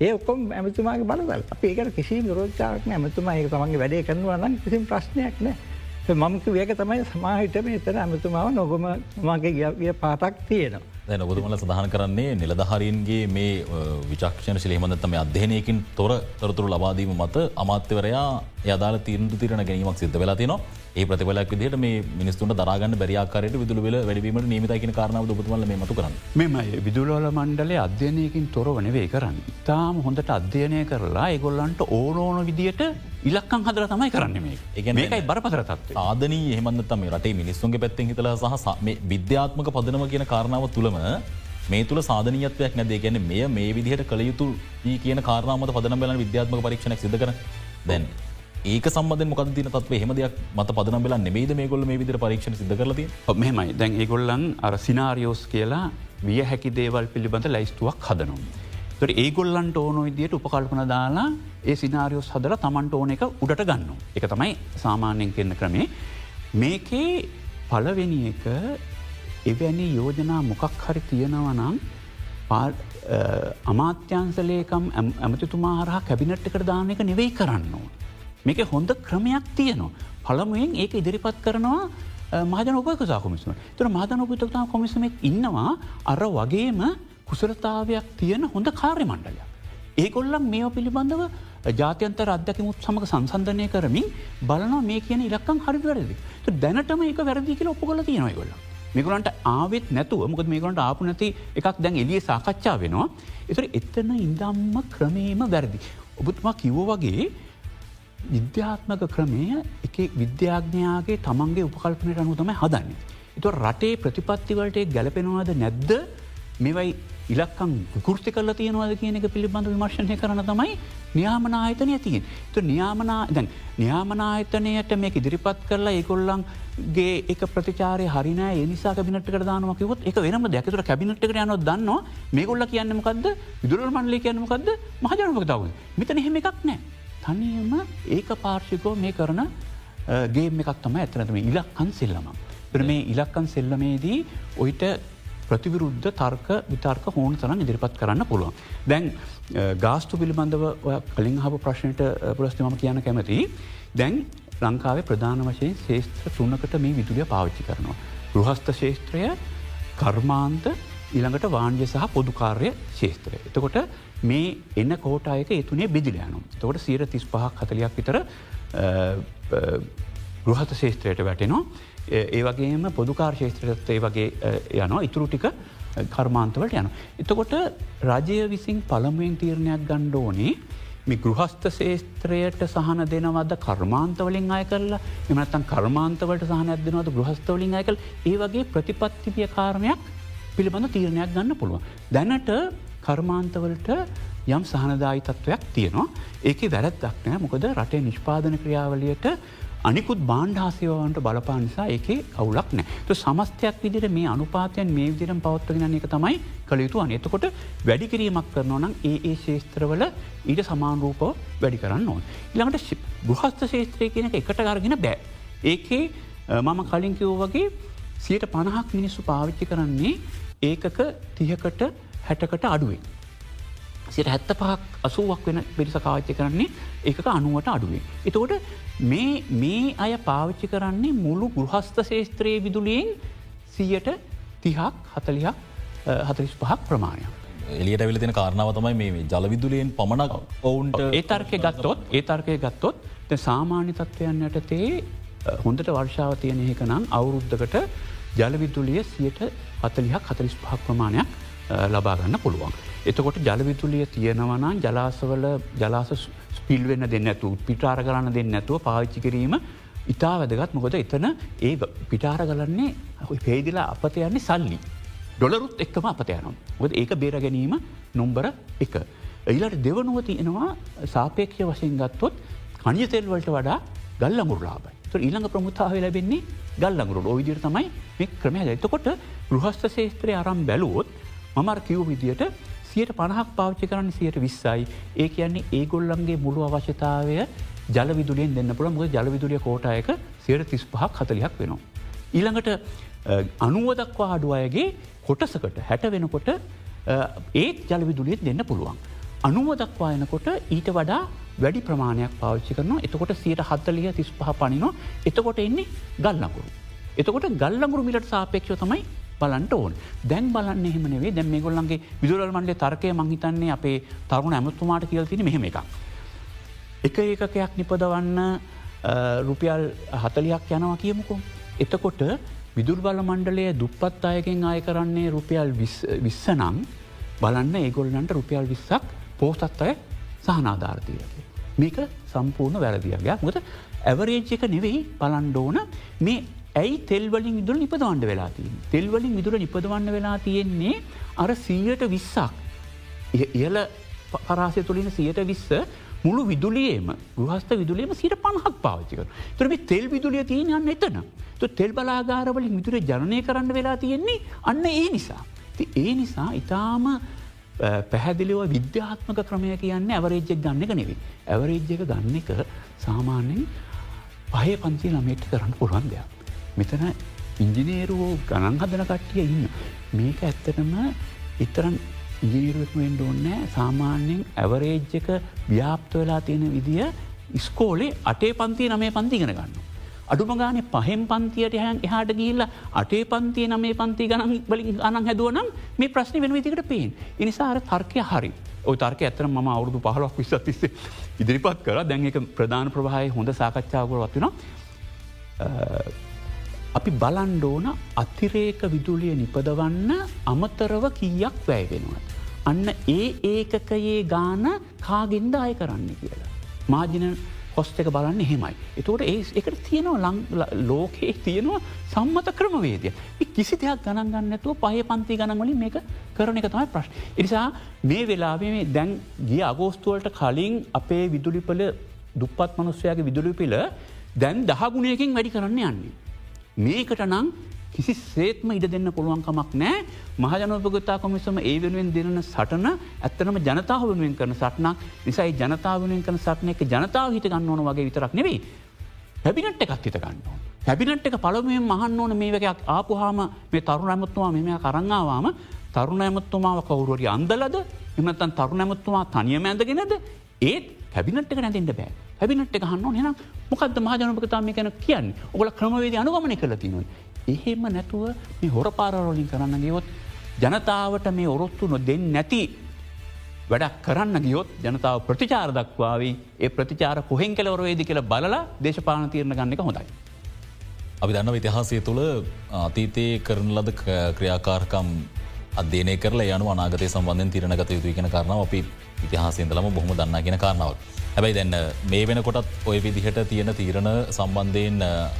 ඒ ඔක්කොම් ඇමතුමාගේ බලදල් ඒකට කිසි විරෝධාරක්න ඇමතුමා ඒ තමන්ගේ වැඩේ කරනවා නම් කිසිම ප්‍රශ්නයක් නෑ. මමක වේක තමයි සමාහිට මේ එතන ඇමතුමාව නොගොම මගේ ගිය පාටක් තියෙනවා. දැන ඔබතුමල සඳහන් කරන්නේ නිලධහරින්ගේ මේ විචක්ෂණ ශිලේමදත්තම අධ්‍යනයකින් තොර තොරතුරු ලබාදීම මත අමාත්‍යවරයා යදාල තීරදු තිරණ ගැනීමක් සිද්ධ වෙලා තිනවා ඒ ප්‍රතිවලක් විදිහට මේ මිනිස්තුන්ට දරාගන්න බැරියාකාරයට විදුල වෙල වැඩවීමට නීමතයින කාරණාව ඔබතුමල මේ මතු කරන්න? මෙම විදුලෝල මණ්ඩලේ අධ්‍යනයකින් තොරව නෙවේ කරන්න. තාම හොඳට අධ්‍යයනය කරලා ඒගොල්ලන්ට ඕනෝන විදියට ඉලක්කං හදර තමයි කරන්න මේ ඒගැන මේකයි බරපතර තත්ව. ආදනී එහමන්තම රටේ මිනිස්සුන්ගේ පැත්තෙන් හිතල සහ විද්‍යාත්මක පදනම කියන කාරණාව තුළම මේ තුළ සාධනීයත්වයක් නැදේ ගැන මෙය මේ විදිහට කළ යුතු ඒ කියන කාරනාමත පදන බල විද්‍යාත්මක පරීක්ෂණක් සිද කර දැන් ඒක සම්බඳ මොක තින තත්ව හෙමදයක් මත පදන බල නෙමේද මේ ගොල්ල මේ විදිර පරීක්ෂණ සිද කරලද මෙමයි දැන් ඒගොල්ලන් අර සිනාරියෝස් කියලා විය හැකි දේවල් පිළිබඳ ලයිස්තුවක් හදනම්. තොට ඒගොල්ලන්ට ඕන විදියට උපකල්පන දාලා ඒ සිනාරියෝස් හදර තමන්ට ඕන එක උඩට ගන්න. එක තමයි සාමාන්‍යයෙන් කෙන්න ක්‍රමේ. මේකේ පලවෙනි එක එවැනි යෝජනා මොකක් හරි තියෙනවනම් අමාත්‍යන්සලේකම් ඇමතිතුමා හරහා කැබිනට් එකට දාන එක නෙවෙයි කරන්න ඕන. මේක හොඳ ක්‍රමයක් තියනවා. පළමුුවෙන් ඒක ඉදිරිපත් කරනවා මහජන උපකසා කොමිසම තුර මාධන උපතතා කොමිසමක් ඉන්නවා අර වගේම කුසලතාවයක් තියෙන හොඳ කාර්ය මණ්ඩලයක්. ඒගොල්ලම් මේ පිළිබඳව ජාතියන්තර අධ්‍යකිමුත් සමඟ සංසන්ධනය කරමින් බලනවා මේ කියන ඉලක්කම් හරි වැරදි. දැනටම ඒක වැරදි කියල ඔප්පොල තියෙනවගොල්ල. මේකලන්ට ආවෙත් නැතුව මොකද මේකලන්ට ආපු නැති එකක් දැන් එලිය සාකච්ඡා වෙනවා. එතර එතන ඉන්දම්ම ක්‍රමේම වැරදි. ඔබතුමා කිව්ව වගේ විද්‍යාත්මක කෘමය එක විද්‍යාඥයාගේ තමන්ගේ උපකල්පනයට අනු තමයි හදන්න. එතු රටේ ප්‍රතිපත්තිවලට ගැලපෙනවාද නැද්ද මෙවයි ඉලක්කං විකෘති කල තියෙනවාද කියන එක පිළිබඳ විමර්ශණය කරන තමයි නියාමනායතනය තියෙන්. තු නියාමනා දැන් නියාමනායතනයට මේ ඉදිරිපත් කරලා ඒකොල්ලන්ගේ එක ප්‍රතිචාරය හරින නිසා කැබිනට දානමකිවත් එක වෙනම දැකතුර කැබිනට්ට යන දන්න මේගොල්ල කියන්නමකක්ද විදුර මන්ලි කියන්නමකක්ද මහජනමකතාව මෙතන එහෙම එකක් නෑ. තනියම ඒක පාර්ශිකෝ මේ කරන ගේම එකක් තම ඇතනතම ඉලක්කන් සෙල්ලම. පෙර මේ ඉලක්කන් සෙල්ලමේදී ඔයිට ප්‍රතිවිරුද්ධ තර්ක විතර්ක හෝන තරන් ඉදිරිපත් කරන්න පුළුවන්. දැන් ගාස්තු පිළිබඳව කලින් හබ ප්‍රශ්නයට පුරස්තිමම කියන කැමති. දැන් ලංකාවේ ප්‍රධාන වශයෙන් ශේෂත්‍ර තුන්නකට මේ විදුලිය පාවිච්චි කරනවා. ගෘහස්ත ශේෂත්‍රය කර්මාන්ත ඊළඟට වාණ්‍ය සහ පොදුකාර්ය ශේත්‍රය. එතකොට මේ එන්න කෝටායක එතුනේ බිදිලයනු. තකොට සීර තිස් පහක් හතලයක් විතර ගෘහත ශේත්‍රයට වැටෙනවා. ඒ වගේම පොදුකාර ශේත්‍රයත් ඒ වගේ යනවා. ඉතුරු ටික කර්මාන්තවලට යන. එතකොට රජය විසින් පළමුුවෙන් තීරණයක් ගණ්ඩෝනේ මේ ගෘහස්ත ශේත්‍රයට සහන දෙනවද කර්මාන්තවලින් අය කරලා? එමනත්තන් කර්මාන්තවට සහන ඇදනවද ගෘහස්තවලින් අයකල් ඒ වගේ ප්‍රතිපත්තිපිය කාරණයක් පිළිබඳ තීරණයක් ගන්න පුළුවන්. දැනට කර්මාන්තවලට යම් සහනදායි තත්ත්වයක් තියෙනවා. ඒක වැරැත්දක් නෑ මොකද රටේ නිෂ්පාදන ක්‍රියාවලියට අනිකුත් බාණ්ඩාසයවන්ට බලපා නිසා ඒක කවුලක් නෑ සමස්තයක් විදිට මේ අනුපාතයන් මේ විදිරම් පවත්වගෙන එක තමයි කළ යුතු අනතකොට වැඩි කිරීමක් කරනවා නම් ඒ ඒ ශේස්ත්‍රවල ඊට සමාන්රූපව වැඩි කරන්න ඕන්. ඉළඟට ගෘහස්ත ශේත්‍රය කියන එක එකට අරගෙන බෑ. ඒකේ මම කලින් කිවෝ වගේ සියට පණහක් මිනිස්සු පාවිච්චි කරන්නේ ඒකක තියකට හැටකට අඩුවේ. සිට හැත්ත පහක් අසුවක් වෙන පිරිස කාච්චි කරන්නේ එක අනුවට අඩුවේ. එතකොට මේ අය පාවිච්චි කරන්නේ මුළු ගෘහස්ත ශේත්‍රයේ විදුලියෙන් සීයට තිහක් හතලිහක් හතරිස් පහක් ප්‍රමාණයක්. එලියට විල තින කාරණාව තමයි මේ ජලවිදුලියෙන් පමණක් ඔවුන්ට ඒ තර්කය ගත්තොත් ඒ තර්කය ගත්තොත් සාමාන්‍ය තත්ත්වයන් යටතේ හොඳට වර්ෂාව තියෙන එක නම් අවුරුද්ධකට ජලවිදුලිය සියට අතලිහක් හතලිස් පහක් ප්‍රමාණයක් ලබාගන්න පුළුවන්. එතකොට ජලවිතුලිය තියෙනවනම් ජලාසවල ජලාස ස්පිල්වෙන්න දෙන්න ඇතු පිටාර කරන්න දෙන්න ඇතුව පාවිච්චි කිරීම ඉතා වැදගත් මොකොද එතන ඒ පිටාර කරන්නේ පේදිලා අපත යන්නේ සල්ලි. ඩොලරුත් එක්කම අපතයනම්. ොද ඒක බේර ගැනීම නොම්බර එක. එයිලට දෙවනුව තියෙනවා සාපේක්ෂ වශයෙන් ගත්තොත් කනියතෙල්වලට වඩා ගල්ලමුරලාබයි. ඊළඟ ප්‍රමුත්තාව ලැබෙන්නේ ගල්ලඟුරු ඔවිදිර තමයි මේ ක්‍රමය එතකොට ගෘහස්ත ශේත්‍රය අරම් බැලුවොත් මමර කිව් විදියට සියට පණහක් පාච්චි කරන්න සියට විස්සයි ඒ කියන්නේ ඒගොල්ලන්ගේ මුළු අවශ්‍යතාවය ජලවිදුලියෙන් දෙන්න පුළ මුද ජලවිදුලිය කෝටයක සියට තිස් පහක් හතලියක් වෙනවා. ඊළඟට අනුවදක්වා අඩු අයගේ කොටසකට හැට වෙනකොට ඒත් ජලවිදුලියත් දෙන්න පුළුවන්. අනුව දක්වා එනකොට ඊට වඩා වැඩි ප්‍රමාණයක් පාවිච්චි කරනවා එතකොට සියට හත්තලිය තිස් පහ පනිනවා එතකොට එන්නේ ගල්ලකුරු. එතකොට ගල්ලඟුරු මිලට සාපේක්ෂ තමයි බලන්ට ඕන් දැන් බලන්න එහෙමනේ දැම් මේ ගොල්ලන්ගේ විදුරල් මන්ඩේ තර්කය මංහිතන්නේ අපේ තරුණ ඇමතුමාට කියල් තින මෙහෙම එකක්. එක ඒකකයක් නිපදවන්න රුපියල් හතලියක් යනවා කියමුකෝ. එතකොට විදුර බල මණ්ඩලය දුප්පත් අයගෙන් ආය කරන්නේ රුපියල් විස්සනං බලන්න ඒගොල්ලන්ට රුපියල් විස්සක් පෝසත් අය සහනාධාරතීරක. මේක සම්පූර්ණ වැරදිියගයක් මොද ඇවරේජ් එක නෙවෙයි බලන්ඩෝන මේ ඇයි තෙල්වලින් විදුර නිපදවන්ඩ වෙලා තිය. තෙල්වලින් විදුර නිපදවන්න වෙලා තියෙන්නේ අර සීයට විස්සක්. ඉහල පරාසය තුළින සියට විස්ස මුළු විදුලියේම ගහස්ත විදුලියම සිට පණහක් පාවිච්චික. තුරම තෙල් විදුලිය තියෙන යන්න එතන. තෙල් බලාගාරවලින් විදුර ජනය කරන්න වෙලා තියෙන්නේ අන්න ඒ නිසා. ඒ නිසා ඉතාම පැහැදිලිව විද්‍යාත්මක ක්‍රමය කියන්න ඇවරේජ්ජක් ගන්න එක නෙවේ. ඇවරේජ්ජක ගන්න එක සාමාන්‍යෙන් පහය පන්සි ළමේට කරන්න පුළුවන් දෙයක්. මෙතන ඉංජිනේරුවෝ ගණන් හදන කට්ටිය ඉන්න. මේක ඇත්තටම ඉතරන් ඉජිනීරුවක්මෙන්ට ඕන්නෑ සාමාන්‍යයෙන් ඇවරේජ්ජක ව්‍යාප්ත වෙලා තියෙන විදිිය ඉස්කෝලේ අටේ පන්තිය නමේ පන්තිගෙන ගන්න. අඩුම ගාන පහෙන් පන්තියට හැන් එහට ගිල්ල අටේ පන්තිය නමේ පන්ති ගන බලින් අනන් හැදුවනම් මේ ප්‍රශ්න වෙන විදිකට පේෙන්. එනිසාර තර්කය හරි. තර්ක ඇතර ම අවුදු පහලක් විස්ස තිස්සේ ඉදිරිපත් කර දැන් එක ප්‍රධාන ප්‍රවාහය හොඳ සාකච්ඡාවකර වත්වෙන අපි බලන්ඩෝන අතිරේක විදුලිය නිපදවන්න අමතරව කීයක් වැෑ වෙනවා. අන්න ඒ ඒකකයේ ගාන කාගෙන්ද අය කරන්න කියලා. මාජින කොස්ට එක බලන්න හෙමයි. එතවට ඒ එකට තියෙනවා ලෝකයේ තියෙනවා සම්මත ක්‍රමවේදය. කිසි දෙයක් ගණන් ගන්නතුව පහ පන්ති ගණන්වලින් මේක කරන එක තමයි ප්‍රශ්. එනිසා මේ වෙලාවේ මේ දැන් ගිය අගෝස්තුවලට කලින් අපේ විදුලිපල දුපත් මනුස්්‍යයාගේ විදුලිපිල දැන් දහගුණයකින් වැඩි කරන්න යන්නේ. මේකට නං කිසි සේත්ම ඉඩ දෙන්න පුළුවන්කමක් නෑ මහජනපගතා කොමිසම ඒ වෙනුවෙන් දෙන සටන ඇත්තනම ජනතාව වෙනුවෙන් කරන සටනක්. නිසයි ජනතාව වෙනුවෙන් කන සටන එක ජනතාව හිට ගන්න ඕන වගේ විතරක් නෙවෙයි. හැබිනට් එකක් හිත ගන්න ඕන. හැබිනට් එක පළමුුවෙන් මහන්න ඕන මේ වකයක් ආපුහාම මේ තරුණ ඇමත්තුවා මෙම කරංගාවාම තරුණ ඇමත්තුමාව කවුරුවරි අන්දලද? එමතන් තරුණ ඇමත්තුමා තනියම ඇඳගෙනද? ඒත් හැබිනට් එක නැතිට බෑ හැබිනට් එක හන්න හෙන මොකද මහජනපකතාම කැන කියන්න ඔගල ක්‍රමවේද අනුගමන කළ තිනොයි. එහෙම නැතුව මේ හොර පාරරෝලින් කරන්න ගියොත් ජනතාවට මේ ඔරොත්තු නො දෙන්න නැති වැඩක් කරන්න ගියොත් ජනතාව ප්‍රතිචාර දක්වාවී ඒ ප්‍රතිචාර කොහෙන් කෙලවරවේදි කියල බලලා දේශපාන තීරණ ගන්න එක හොඳයි. අපි දන්න ඉතිහාසය තුළ අතීතයේ කරන ලද ක්‍රියාකාරකම් අධ්‍යනය කරලා යනු අනාගතය සම්බන්ධෙන් තිරණගත යුතු කියන කරනාව අපි ඉතිහාසයන්දලම බොහොම දන්නගෙන කාරනාවක්. හැබැයි දැන්න මේ වෙනකොටත් ඔය විදිහට තියෙන තීරණ සම්බන්ධයෙන්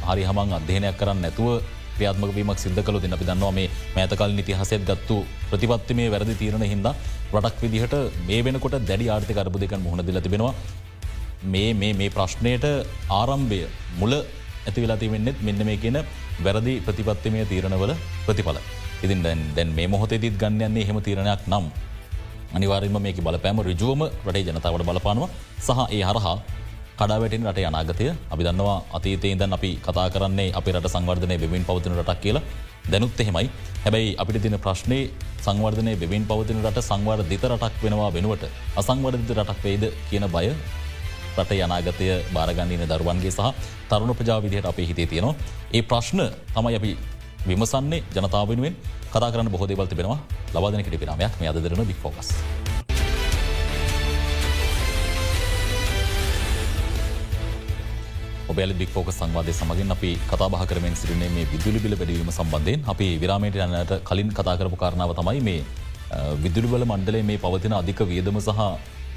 හරි හමන් අධ්‍යයනයක් කරන්න නැතුව ක්‍රියාත්මක වීමක් සිද්ධ කළ දෙන්න අපි දන්නවා මේ මෑතකල් නිතිහසත් ගත්තු ප්‍රතිපත්ති මේ වැරදි තීරණ හිද රටක් විදිහට මේ වෙනකොට දැඩි ආර්ථික අරපු දෙකන් මුහුණ තිබෙනවා මේ මේ ප්‍රශ්නයට ආරම්භය මුල ඇති වෙලා තිවෙන්නෙත් මෙන්න මේ කියන වැරදි ප්‍රතිපත්තිමය තීරණවල ප්‍රතිඵල. ඉතින් දැන් දැන් මේ මොහොතේදීත් ගන්නන්නේ හෙම තීරණයක් නම් අනිවාරම මේක බලපෑම රජුවම රටේ ජනතාවට බලපානවා. සහ ඒ හරහා කඩාවැටින් රට අනාගතය. අපි දන්නවා අතීතේ දන් අපි කතා කරන්නේ අපි රට සංවර්ධනය බෙවින් පවතින රටක් කියලා. දැනුත් එහෙමයි. හැබැයි අපිට තින ප්‍රශ්නය සංවර්ධනය බෙවින් පවතින රට සංවර් දිත රටක් වෙනවා වෙනුවට අසංවර්ධිත රටක් වේද කියන බය රට යනාගතය බාරගන්නන දරුවන්ගේ සහ තරුණ ප්‍රජාවිදිහයට අපේ හිතේ තියෙනවා. ඒ ප්‍රශ්න තමයි අපි විමසන්නේ ජනතාවෙනුවෙන් කතා කරන්න බොහෝදේවල් තිබෙනවා ලබාදනකට පිනාමයක් මේ අදරන බික්‍ෆෝකස්. ඔබල බික්‍ෆෝක සංවාදය සමගින් අපි කතාබහ කරමෙන් සිරනේ මේ විදුලි බිල වැඩීම සම්බන්ධයෙන් අපි විරාමයට යන්නට කලින් කතා කරපු කාරණාව තමයි මේ විදුලිවල මණ්ඩලේ මේ පවතින අධික වියදම සහ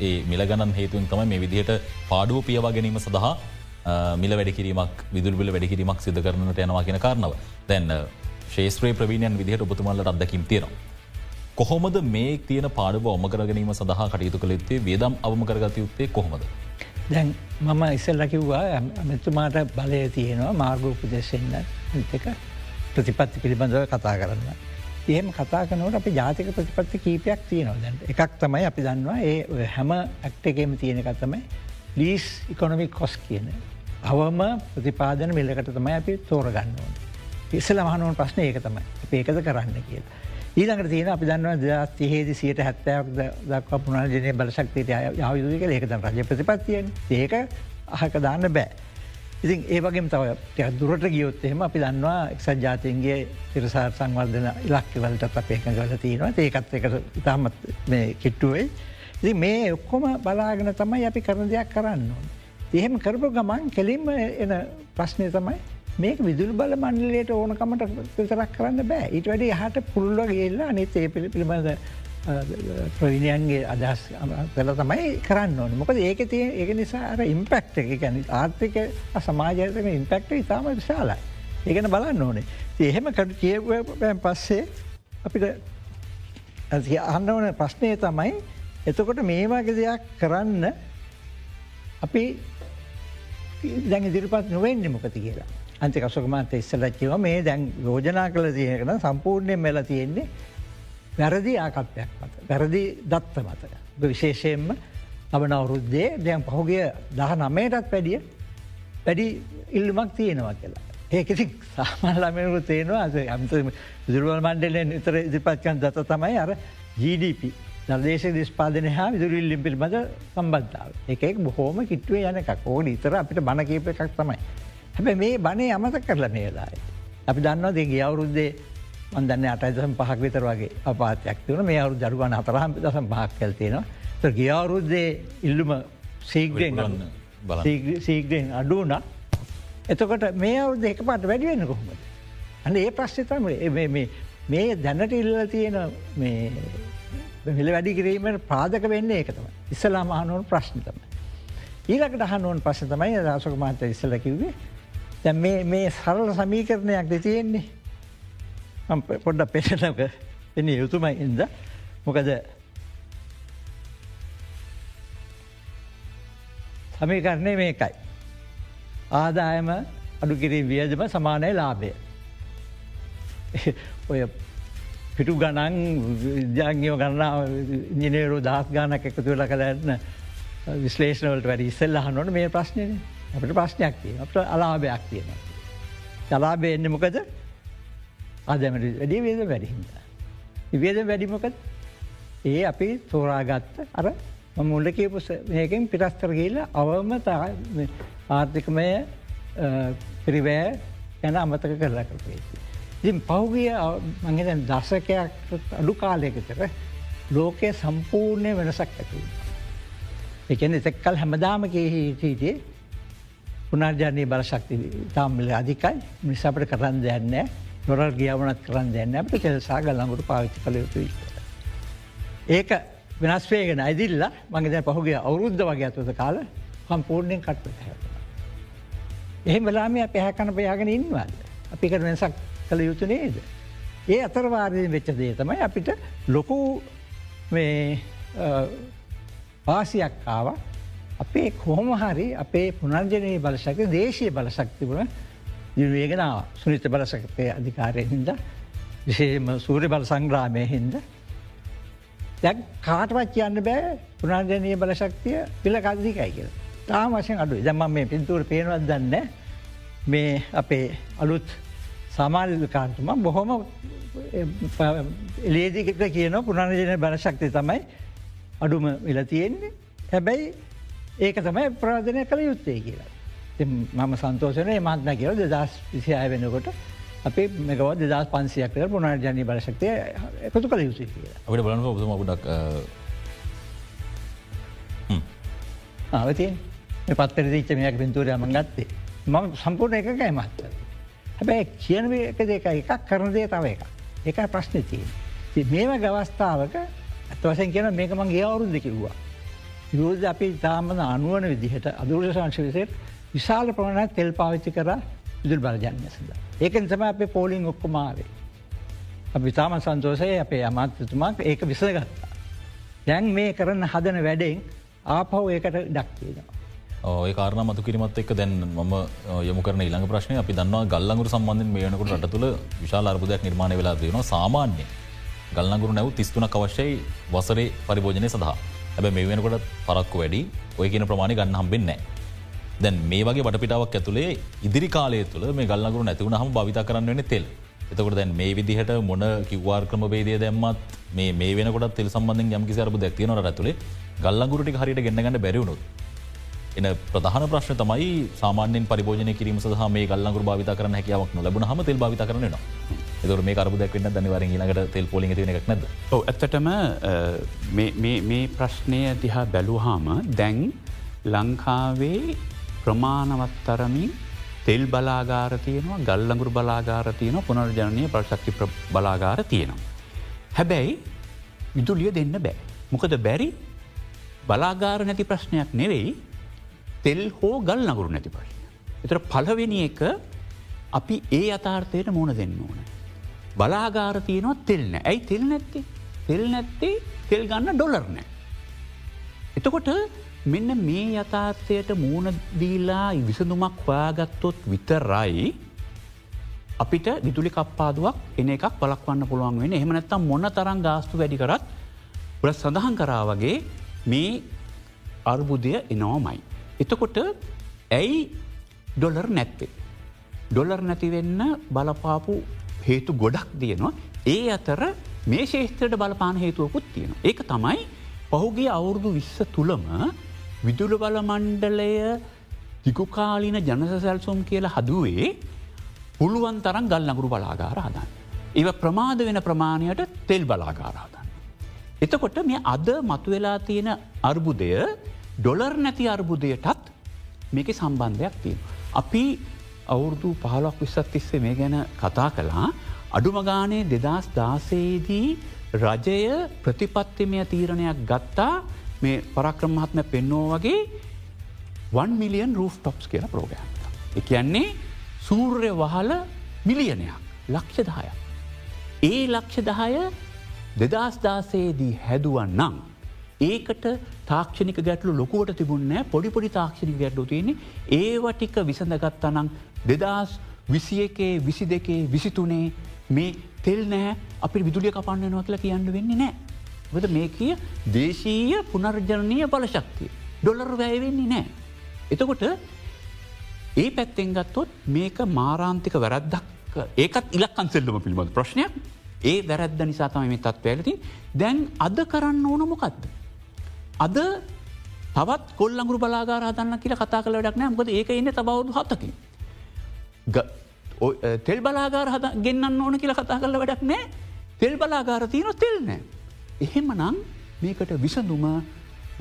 ඒ මිලගණන් හේතුවෙන් තමයි මේ විදිහට පාඩුව පියවා ගැනීම සඳහා මිල වැඩකිරීමක් විදුල්බිල වැඩකිරීමක් සිද කරනට යනවා කියෙන කාරණව දැන්න ශේත්‍රේ ප්‍රවීණයන් විදිහට ඔබතුමල්ලට අදකින් තියෙනවා. කොහොමද මේ තියන පාඩුව ඔමකරගැනීම සඳහා කටයුතු කළ යුත්තේ වේදම් අවම කරගත යුත්තේ කොහොමද. දැන් මම ඉස්සල්ල කිව්වා ඇමතුමාට බලය තියෙනවා මාර්ගෝපදේශෙන්න්න එක ප්‍රතිපත්ති පිළිබඳව කතා කරන්න. එහෙම කතා කනවට අපි ජාතික ප්‍රතිපත්ති කීපයක් තියෙනවා දැන්ට එකක් තමයි අපි දන්නවා ඒ හැම ඇක්ටකේම තියෙන එකක් තමයි ලීස් ඉකොනොමික් කොස් කියන. අවම ප්‍රතිපාදන මිල්ලකට තමයි අපි තෝරගන්න ඕන. ඉස්සල මහනුවන් ප්‍රශ්න ඒක තමයි ඒකද කරන්න කියලා. ඊළඟට තියෙන අපි දන්නවා දස් තිහේදි සියට හැත්තයක් දක්වා පුුණජනය බලශක්තියට යහයුතුක ඒකත රජ ප්‍රතිපත්තියෙන් ඒක අහක දාන්න බෑ. ඉතින් ඒවගේම තව දුරට ගියොත් එහෙම අපි දන්නවා එක්සත් ජාතයන්ගේ තිරසාර් සංවර්ධන ඉලක්කවලට අප ඒකඟ වල තියෙනවා ඒකත් එක ඉතාමත් කිට්ටුවයි. ඉති මේ ඔක්කොම බලාගෙන තමයි අපි කරන දෙයක් කරන්න ඕන. එහෙම කරපු ගමන් කෙලින්ම එන ප්‍රශ්නය තමයි මේක විදුල් බල මණ්ඩලයට ඕනකමට විතරක් කරන්න බෑ. ඊට වැඩි හට පුල්ල ගේල්ලා අනිත් ඒ පිළි පිළිබඳ ප්‍රවිණයන්ගේ අදහස් කල තමයි කරන්න ඕන. මොකද ඒක තිය ඒක නිසා අර ඉම්පෙක්ට එක ගැන ආර්ථික සමාජයතක ඉම්පෙක්ට ඉතාම විශාලයි. ඒගන බලන්න ඕනේ. එහෙම කට කියපෑන් පස්සේ අපිට අන්න ඕන ප්‍රශ්නය තමයි එතකොට මේවාගේ දෙයක් කරන්න අපි දැන් ඉදිරිපත් නොවෙන්නේ මොකති කියලා. අන්ති කසකමන්ත ඉස්සලච්චව මේ දැන් යෝජනා කළ තියෙනකන සම්පූර්ණයෙන් මෙල තියෙන්නේ වැරදි ආකල්පයක් මත. වැරදි දත්ත මත. විශේෂයෙන්ම අබන අවුරුද්දේ දැන් පහුගිය දහ නමයටත් පැඩිය වැඩි ඉල්ලුමක් තියෙනවා කියලා. ඒකෙති සාමල්ලමයකු තියෙනවා අද ඇමත දුරුවල් මණ්ඩලෙන් ඉතර ඉදිපත්කන් දත තමයි අර GDP දර්දේශ දිස්පාදනය හා විදුරල්ලිම් පිළිබඳ සම්බද්ධාව එකෙක් බොහෝම කිට්ුවේ යන එකක්. ඕඩ ඉතර අපිට බණකීප එකක් තමයි. හැබ මේ බනේ අමත කරලා මේලායි. අපි දන්නවා දෙගේ අවුරුද්දේ මන්දන්න අටයිදසම් පහක් විතර වගේ අපාතයක් තිවන මේ අවුරු දරුවන් අතරහම් දසම් පහක් කැල්තියෙනවා ගිය අවුරුද්දේ ඉල්ලුම සීග්‍රයෙන් සීග්‍රයෙන් අඩුවන එතකොට මේ අවුද එක පාට වැඩිවෙන්න කොහොමද. අන්න ඒ ප්‍රශ්ිතම මේ දැනට ඉල්ල තියෙන මෙල වැඩි කිරීමට පාදක වෙන්න ඒකතම ඉස්සලා මහනුවන් ප්‍රශ්නිතම. ඊලකට හනුවන් පස්ස තමයි දසක මාත ඉස්සල කිව්වේ දැ මේ සරල සමීකරණයක් ද තියෙන්නේ පොඩ්ඩ පෙටනක එන යුතුමයි ඉද මොකද සමීකරණය මේකයි. ආදායම අඩුකිරීම් වියජම සමානය ලාභය. ඔය පිටු ගණන් විද්‍යාංගව ගන්නා ඉජිනේරු දහස් ගානක් එකතු වෙල කලන්න විශ්ලේෂනවලට වැඩි ඉස්සල්ල හන්නොට මේ ප්‍රශ්නය අපට ප්‍රශ්නයක් තිය අපට අලාභයක් තියෙන. ජලාබය එන්න මොකද අදමට වැඩි වේද වැඩිහිද. වේද වැඩිමොකද ඒ අපි තෝරාගත්ත අර මුල්ල කියපු මේකෙන් පිරස්තර කියල්ල අවම ආර්ථිකමය පිරිවෑ ගැන අමතක කරලා කරපේති. ඉතින් පෞගිය මඟෙන දසකයක් අඩු කාලයකතර ලෝකය සම්පූර්ණය වෙනසක් ඇතුව. එකන එතෙක්කල් හැමදාම හිටියේ පුනර්ජානය බලශක්ති තාම්මල අධිකයි මිනිසාපට කරන්න දෙයන්නෑ නොරල් ගියවනත් කරන්න දෙන්න අපට කෙලසා ගල්ලඟුට පාවිච්චි කළ යුතුයි. ඒක වෙනස් වේගෙන ඇදිල්ල මගේ පහුගේ අවුරුද්ධ වගේ ඇතුවද කාල සම්පූර්ණයෙන් කට්ට හැ. එහෙම වෙලාම පැහැකන පයාගෙන ඉන්නවාද. අපිකට වෙනසක් කළ යුතු නේද. ඒ අතරවාරයෙන් වෙච්ච දේ තමයි අපිට ලොකු පාසියක් ආව. අපේ කොහොම හරි අපේ පුනර්ජනය බලශක්ති දේශය බලශක්තිබුණ නිර්වේගෙනාව සුනිත බලසකතය අධිකාරය හින්ද විශේෂම සූරය බල සංග්‍රාමය හින්ද. දැ කාටවත් කියන්න බෑ පුනර්ජනය බලශක්තිය පිළ කදදිකයි කියල. තාම වශයෙන් අඩු දම මේ පින්තුර පේනවත් දන්න මේ අපේ අලුත් සමාල්කාන්තුම බොහොම එලේදිකට කියන පුනර්ජනය බලශක්ති තමයි අඩුම වෙල තියෙන්නේ හැබැයි ඒක තමයි ප්‍රාධනය කළ යුත්තේ කියලා. මම සන්තෝෂනය මත්න කියව දෙදස් විසිය වෙනකොට අපේ මෙකව දෙදස් පන්සියක්ට පුනර්ජනී බලශක්තිය එකතු කළ යුතු කියලා. අපට බලන්න ඔබතුම ගොඩක් ආවතිය පත්තර දීච්චමයක් පින්තුරයම ගත්තේ මම සම්පූර්ණ එකකයි මත්ත. හැබැයි කියන එක දෙක එකක් කරන දේ තව එක. එක ප්‍රශ්න තිය. මේම ගවස්ථාවක ඇත්වසෙන් කියන මේක මගේ අවුරුද්ද කිව්වා. විරෝධ අපි තාමන අනුවන විදිහට අදුරෂ සංශවිසයට විශාල ප්‍රමණයක් තෙල් පාවිච්චි කර විදුල් බලජන්ය සඳ. ඒක නිසම අපේ පෝලිින් ඔක්කොමාවේ. අපි තාම සන්තෝසය අපේ අමාත්‍යතුමක් ඒක විසගත්තා. දැන් මේ කරන්න හදන වැඩෙන් ආපහු ඒකට ඩක්තියෙනවා. ඔය කාරණ මතු කිරීමත් එක් දැන් මම යොමු කරන ඉළඟ ප්‍රශ්නය අපි දන්නවා ගල්ලඟුරු සම්බන්ධින් මේනකට රට තුළ විශාල අර්බුදයක් නිර්මාණය වෙලා දයනවා සාමාන්‍ය ගල්ලඟුරු නැව් තිස්තුනක් අවශ්‍යයි වසරේ පරිභෝජනය සඳහා. හැබ මේ වෙනකොට පරක්කු වැඩි. ඔය කියන ප්‍රමාණය ගන්න හම්බෙන්නේ. දැන් මේ වගේ වටපිටාවක් ඇතුළේ ඉදිරි කාලය තුළ මේ ගල්ලඟුරු නැතිවුණ හම භවිත කරන්න වෙන තෙල්. එතකොට දැන් මේ විදිහට මොන කිව්වාර් ක්‍රම බේදය දැම්මත් මේ මේ වෙනකොට තෙල් සම්බන්ධ යම්කි අරබ දැක්තියන රතුළේ ගල්ලඟුරටි හරිට ගන්නගන්න බැරිවුණුත් එන ප්‍රධාන ප්‍රශ්න තමයි සාමාන්‍යෙන් පරිභෝජනය කිරීම සහ මේ ගල්ලඟුර භාවිත කරන හැකියාවක් නොලබන හම තෙල් භාවිත කරනවා එතුර මේ කරබ දැක්වන්න දනිවර ඊලකට තෙල් පොලි න එකක් නැද ඇත්තටම මේ ප්‍රශ්නය දිහා බැලූහාම දැන් ලංකාවේ ප්‍රමාණවත්තරමින් තෙල් බලාගාර තියෙනවා ගල්ලඟුරු බලාගාර තියෙන පුනර්ජනය ප්‍රශක්ති බලාගාර තියෙනවා. හැබැයි විදුලිය දෙන්න බෑ. මොකද බැරි බලාගාර නැති ප්‍රශ්නයක් නෙවෙයි තෙල් හෝ ගල් නගුරු නැති ප්‍රශ්න. එතර පලවෙනි එක අපි ඒ අතාර්ථයට මුණ දෙන්න ඕන. බලාගාර තියනවා තෙල්න ඇයි තෙල් නැත්තේ තෙල් නැත්තේ තෙල් ගන්න ඩොලර් නෑ. එතකොට මෙන්න මේ යථාර්ථයට මූුණදීලා විසඳුමක් හොයාගත්තොත් විතරයි අපිට විදුලි කප්පාදුවක් එන එකක් පලක්වන්න පුළුවන් වෙන එහමනැත්තම් මොන්න තරන් ගාස්තු වැඩි කරත් ල සඳහන් කරා වගේ මේ අර්බුදය එනෝමයි. එතකොට ඇයි ඩොලර් නැත්තේ. ඩොලර් නැතිවෙන්න බලපාපු හේතු ගොඩක් දියනවා ඒ අතර මේ ශේෂත්‍රයට බලපාන හේතුවකුත් තියෙන. ඒක තමයි පහුගේ අවුරුදු විස්ස තුළම විදුල බල මණ්ඩලය තිකුකාලින ජනසසැල්සුම් කියලා හදුවේ පුළුවන් තරන් ගල් නගුරු බලාගාර හදන්න. ඒව ප්‍රමාද වෙන ප්‍රමාණයට තෙල් බලාගාර හදන්න. එතකොට මේ අද මතුවෙලා තියෙන අර්බුදය ඩොලර් නැති අර්බුදයටත් මේක සම්බන්ධයක් තිය. අපි අවුරුදු පහලක් විස්සත් තිස්සේ මේ ගැන කතා කළා අඩුමගානේ දෙදස් දාසේදී රජය ප්‍රතිපත්තිමය තීරණයක් ගත්තා මේ පරක්‍රමහත්ම පෙන්නෝ වගේ 1 මිලියන් රූෆ් ටොප්ස් කියල ප්‍රෝගෑම්. එකන්නේ සූර්ය වහල මිලියනයක් ලක්ෂ දහය. ඒ ලක්ෂ දහය දෙදස් දාසේදී හැදුවන් නම් ඒකට තාක්ෂණික ගැටලු ලොකුවට තිබුණෑ පොඩිපොඩි තාක්ෂණික ගැටලු තියන්නේ ඒවටික විසඳගත්තනං දෙදස් විසි එකේ විසි දෙකේ විසිතුනේ මේ තෙල් නෑ අපි විදුලිය කපන්නනවා කියලා කියන්න වෙන්නේ නෑ. වද මේ කිය දේශීය පුනර්ජනය බලශක්තිය. ඩොලර් වැයවෙන්නේ නෑ. එතකොට ඒ පැත්තෙන් ගත්තොත් මේක මාරාන්තික වැරද්දක් ඒකත් ඉලක්කන්සෙල්ලම පිළිබඳ ප්‍රශ්නයක් ඒ වැරද්ද නිසා තම මේ තත්ව ඇලති දැන් අද කරන්න ඕන මොකක්ද. අද තවත් කොල්ලඟුරු බලාගාර හදන්න කියලා කතා කළ වැඩක් නෑ මොකද ඒක එන්න තබවුදු හතකි. තෙල් බලාගාර හද ගෙන්න්න ඕන කියලා කතා කල වැඩක් නෑ තෙල් බලාගාර තියන තෙල් නෑ. එහෙම නං මේකට විසඳුම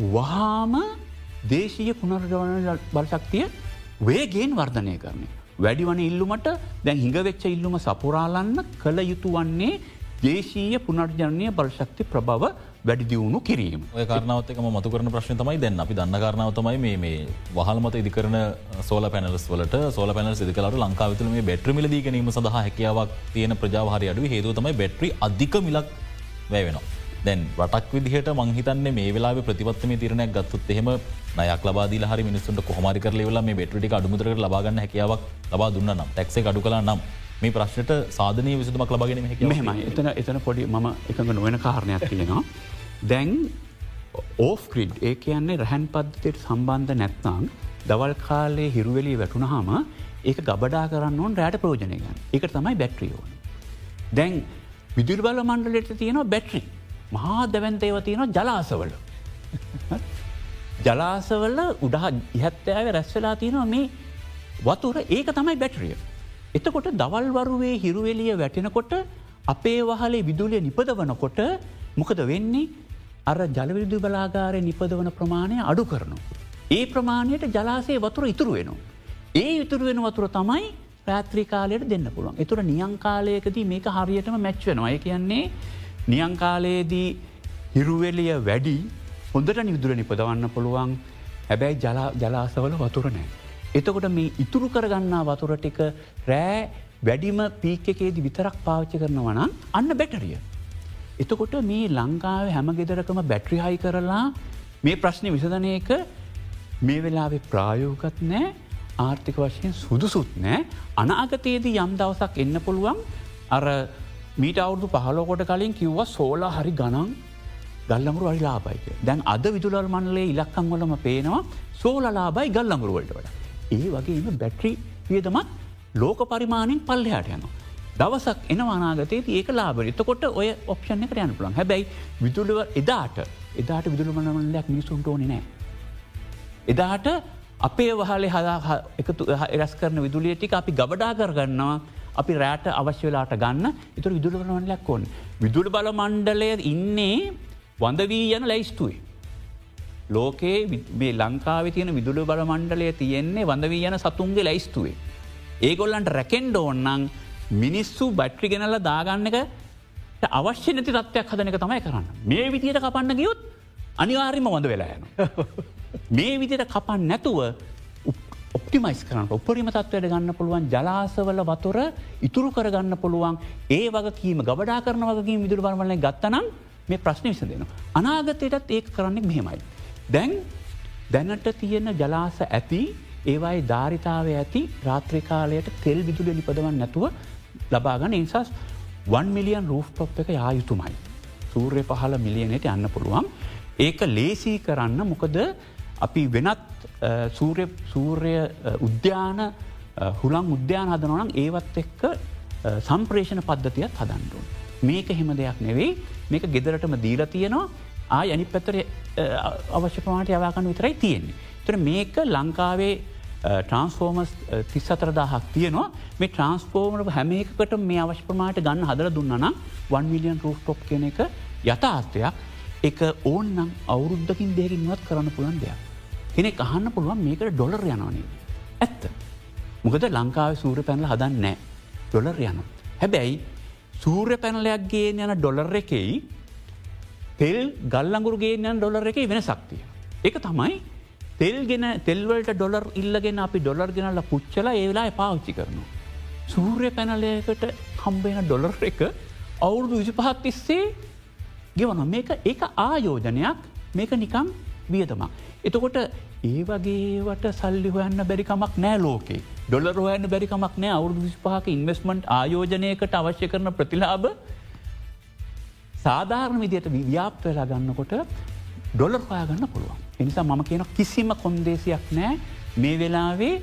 වහාම දේශීය පුනර්ගවන බලශක්තිය වේගේෙන් වර්ධනය කරන්නේ. වැඩිවන ඉල්ලුමට දැන් හිඟවෙච්ච ඉල්ලුම සපුරාලන්න කළ යුතු වන්නේ දේශීය පුනර්ජනය බලශක්ති ප්‍රභව වැඩිදිවුණු කිරීම. කාරනාවතක මතු කරන ප්‍රශ්න තමයි දැන්. අපි දන්න කාරනාව තමයි මේ වහල්මත ඉදිකරන සෝල පැනලස් වලට සෝල පැනල් සිදිකලට ලංකාවතුල මේ බෙට්‍ර මිලදී ගැනීම සඳහ හැකියාවක් තියෙන ප්‍රජාහරි අඩු හේතු තමයි බෙට්‍රි අධික මිලක් වැෑවෙනවා. දැන් රටක් විදිහට මංහිතන්නේ මේ වෙලා ප්‍රතිපත්ම තිරණයක් ගත්තුත් එහෙම නයක් ලබාදී හරි මිනිස්සුන්ට කොහමරි කරලවෙලා මේ බෙට්‍රටි අඩුමුදර ලබාගන්න හැකියාවක් ලබා දුන්න නම් ටැක්සේ අඩු කලා නම් මේ ප්‍රශ්නට සාධනය විසතුමක් ලබගෙන මෙහම එතන එතන පොඩි ම එකඟ නොවෙන කාරණයක් තියෙනවා. දැන් ඕෆ්ක්‍රිඩ් ඒ කියන්නේ රැහැන් පද්ධතියට සම්බන්ධ නැත්නම් දවල් කාලේ හිරුවෙලි වැටුණහම ඒක ගබඩා කරන්න ඕන් රෑට ප්‍රෝජනය ගන්න එක තමයි බැට්‍රියෝන්. දැන් විදුල් බල මණ්ඩලට තියෙනවා බැට්‍රි මහා දැවන්තේව තියෙනවා ජලාසවල. ජලාසවල උඩහ ඉහත්තෑව රැස්වෙලා තියෙනවා මේ වතුර ඒක තමයි බැටරිය. එතකොට දවල්වරුවේ හිරුවෙලිය වැටෙනකොට අපේ වහලේ විදුලිය නිපදවනකොට මොකද වෙන්නේ අර ජලවිදු බලාගාරය නිපදවන ප්‍රමාණය අඩු කරනු. ඒ ප්‍රමාණයට ජලාසේ වතුර ඉතුරු වෙනවා. ඒ ඉතුරු වෙන වතුර තමයි රාත්‍රිකාලයට දෙන්න පුළුවන්. එතුර නියංකාලයකදී මේක හරියටම මැච්වෙනවා. අය කියන්නේ නියංකාලයේදී හිරුවෙලිය වැඩි හොඳට නිදුර නිපදවන්න පුළුවන් හැබැයි ජලාසවල වතුර නෑ. එතකොට මේ ඉතුරු කරගන්නා වතුර ටික රෑ වැඩිම පීක එකේදී විතරක් පාච්ච කරනවනම් අන්න බැටරිය. එතකොට මේ ලංකාව හැම ගෙදරකම බැට්‍රි හයි කරලා මේ ප්‍රශ්නය විසධනයක මේ වෙලාවෙ ප්‍රායෝගත් නෑ ආර්ථික වශයෙන් සුදුසුත් නෑ අනාගතයේදී යම් දවසක් එන්න පුළුවන් අර මීට අවුදු පහලෝකොට කලින් කිව්ව සෝල හරි ගණන් ගල්ලමුරු අරි ලාබයික දැන් අද විදුලල් මණලේ ඉලක්කංවලම පේනවා සෝලලාබයි ගල්ලමුරුවලට වඩ. ඒ වගේම බැට්‍රි වියදමත් ලෝක පරිමාණයෙන් පල්ලහට යනවා. දවසක් එන අනාගතේ ඒක ලාබ එතකොට ඔය ඔප්ෂණ එකට යන පුළන් හැබැයි විදුලව එදාට එදාට විදුල මනමලයක් මිනිසුන්ට ඕන නෑ. එදාට අපේ වහලේ හදා එකතු එරස් කරන විදුලිය ටික අපි ගබඩා කරගන්නවා අපි රෑට අවශ්‍ය වෙලාට ගන්න එතුර විදුල වනලයක් ඕන්. විදුල බල මණ්ඩලය ඉන්නේ වඳ වී යන ලැයිස්තුවේ. ලෝකයේ මේ ලංකාව තියෙන විදුල බල මණ්ඩලය තියෙන්නේ වඳ වී යන සතුන්ගේ ලැයිස්තුවේ. ඒගොල්ලන්ට රැකෙන්ඩ ඕන්නන් මිනිස්සු බැට්‍රි ගෙනල්ල දාගන්න එක අවශ්‍ය නැති තත්වයක් හදනක තමයි කරන්න. මේ විදියට කපන්න ගියුත් අනිවාර්යම වඳ වෙලා යන. මේ විදියට කපන් නැතුව ඔප්ටිමයිස් කරන්න ඔපරිම තත්වයට ගන්න පුළුවන් ජලාසවල වතුර ඉතුරු කරගන්න පුළුවන් ඒ වගකීම ගබඩා කරන වගකීම විදුර බරමල ගත්තනම් මේ ප්‍රශ්න විස දෙනවා. අනාගතයටත් ඒක කරන්නෙක් මෙහෙමයි. දැන් දැනට තියෙන ජලාස ඇති ඒවයි ධාරිතාව ඇති රාත්‍රිකාලයට තෙල් විදුල නිපදවන් නැතුව ලබාගන්න ඉන්සස් 1 මිලියන් රූෆ් ටොප් එක යායුතුමයි. සූර්ය පහල මිලියනයට යන්න පුළුවන්. ඒක ලේසී කරන්න මොකද අපි වෙනත් සූර්ය උද්‍යාන හුළං උද්‍යාන හදනවනම් ඒවත් එක්ක සම්ප්‍රේෂණ පද්ධතියත් හදන්ඩුවන්. මේක හෙම දෙයක් නෙවෙයි මේක ගෙදරටම දීල තියෙනවා ආය අනි පැතර අවශ්‍ය ප්‍රමාට යවාකන්න විතරයි තියෙන්නේ. තර මේක ලංකාවේ ට්‍රන්ස්ෆෝර්මස් තිස් අතරදාහක් තියනවා මේ ට්‍රන්ස්ෆෝර්මර හැම එකකට මේ අවශ්‍ය ප්‍රමාට ගන්න හදර දුන්නනම් 1 මිලියන් රූ් ටොප් කෙන එක යථාර්ථයක් එක ඕන්නම් අවුරුද්ධකින් දෙකින්වත් කරන්න පුළන් දෙයක්. කෙනෙක් අහන්න පුළුවන් මේකට ඩොලර් යනවනේ. ඇත්ත. මොකද ලංකාව සූර පැනල හදන්න නෑ ඩොලර් යන. හැබැයි සූර්ය පැනලයක්ගේ යන ඩොලර් එකෙයි තෙල් ගල්ලඟුරුගේ යන ඩොලර් එකයි වෙන සක්තිය. එක තමයි තෙල්ගෙන තෙල්වලට ඩොලර් ඉල්ලගෙන අපි ඩොලර් ගෙනල්ල පුච්චල ඒවෙලා පාවිච්චි කරනවා. සූර්ය පැනලයකට කම්බෙන ඩොලර් එක අවුරුදු විසි පහත් තිස්සේ ගෙවන මේක ඒක ආයෝජනයක් මේක නිකම් වියදමක්. එතකොට ඒ වගේවට සල්ලි හොයන්න බැරිකමක් නෑ ලෝකේ ඩොලර් හොයන්න බැරිකමක් නෑ අවුදු විස්පහක ඉන්වස්මන්ට් ආයෝජනයකට අවශ්‍ය කරන ප්‍රතිලාබ සාධාරණ විදියට ව්‍යාප්ත වෙලා ගන්නකොට ඩොලර් හොයාගන්න පුළුවන්. එනිසා මම කියන කිසිම කොන්දේසියක් නෑ මේ වෙලාවේ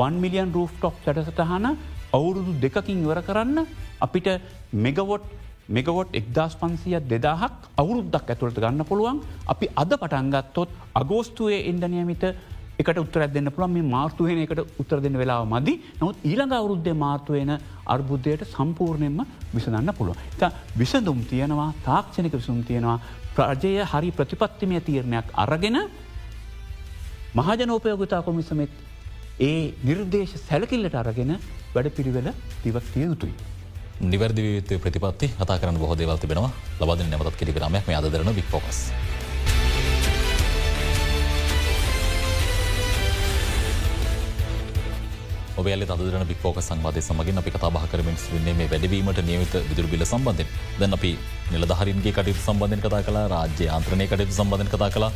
1 මිලියන් රූෆ් ටොප් සැටසටහන අවුරුදු දෙකකින් ඉවර කරන්න අපිට මෙගවොට් මෙගවොට් එක්දස් පන්සිය දෙදාහක් අවුරුද්දක් ඇතුළට ගන්න පුළුවන් අපි අද පටන්ගත්තොත් අගෝස්තුවේ ඉන්ඩනියමිත එකට උත්තර දෙන්න පුළන් මේ මාර්තුවයන එකට උත්තර දෙන්න වෙලාව මදි නොත් ඊළඟ අවුරුද්ධ මාර්තුවයන අර්බුද්ධයට සම්පූර්ණයෙන්ම විසඳන්න පුළුව. විසඳුම් තියෙනවා තාක්ෂණක විසුම් තියෙනවා ප්‍රජය හරි ප්‍රතිපත්තිමය තීරණයක් අරගෙන මහජනෝපයෝගතා කොමිසමෙත් ඒ නිර්දේශ සැලකිල්ලට අරගෙන වැඩ පිළිවෙල දිවක්තිය යුතුයි. නිවැරදි විත ප්‍රතිපත්ති කතා කරන බොහ දේවල් තිබෙනවා ලබද නැමත් කිරි රමයක් මේ අදරන වික්පොකස්. ඔබයාල අදරන බික්‍පෝක සංවාධය සමගින් අපි කතා කරමින් වන්නේ මේ වැඩවීමට නියමිත විදුර බිල සම්බන්ධෙන් දැන් අපි නිලධහරින්ගේ කටයුතු සම්බන්ධන කතා කලා රාජ්‍ය ආන්ත්‍රණය කටයුතු සම්බන්ධන කතා කලා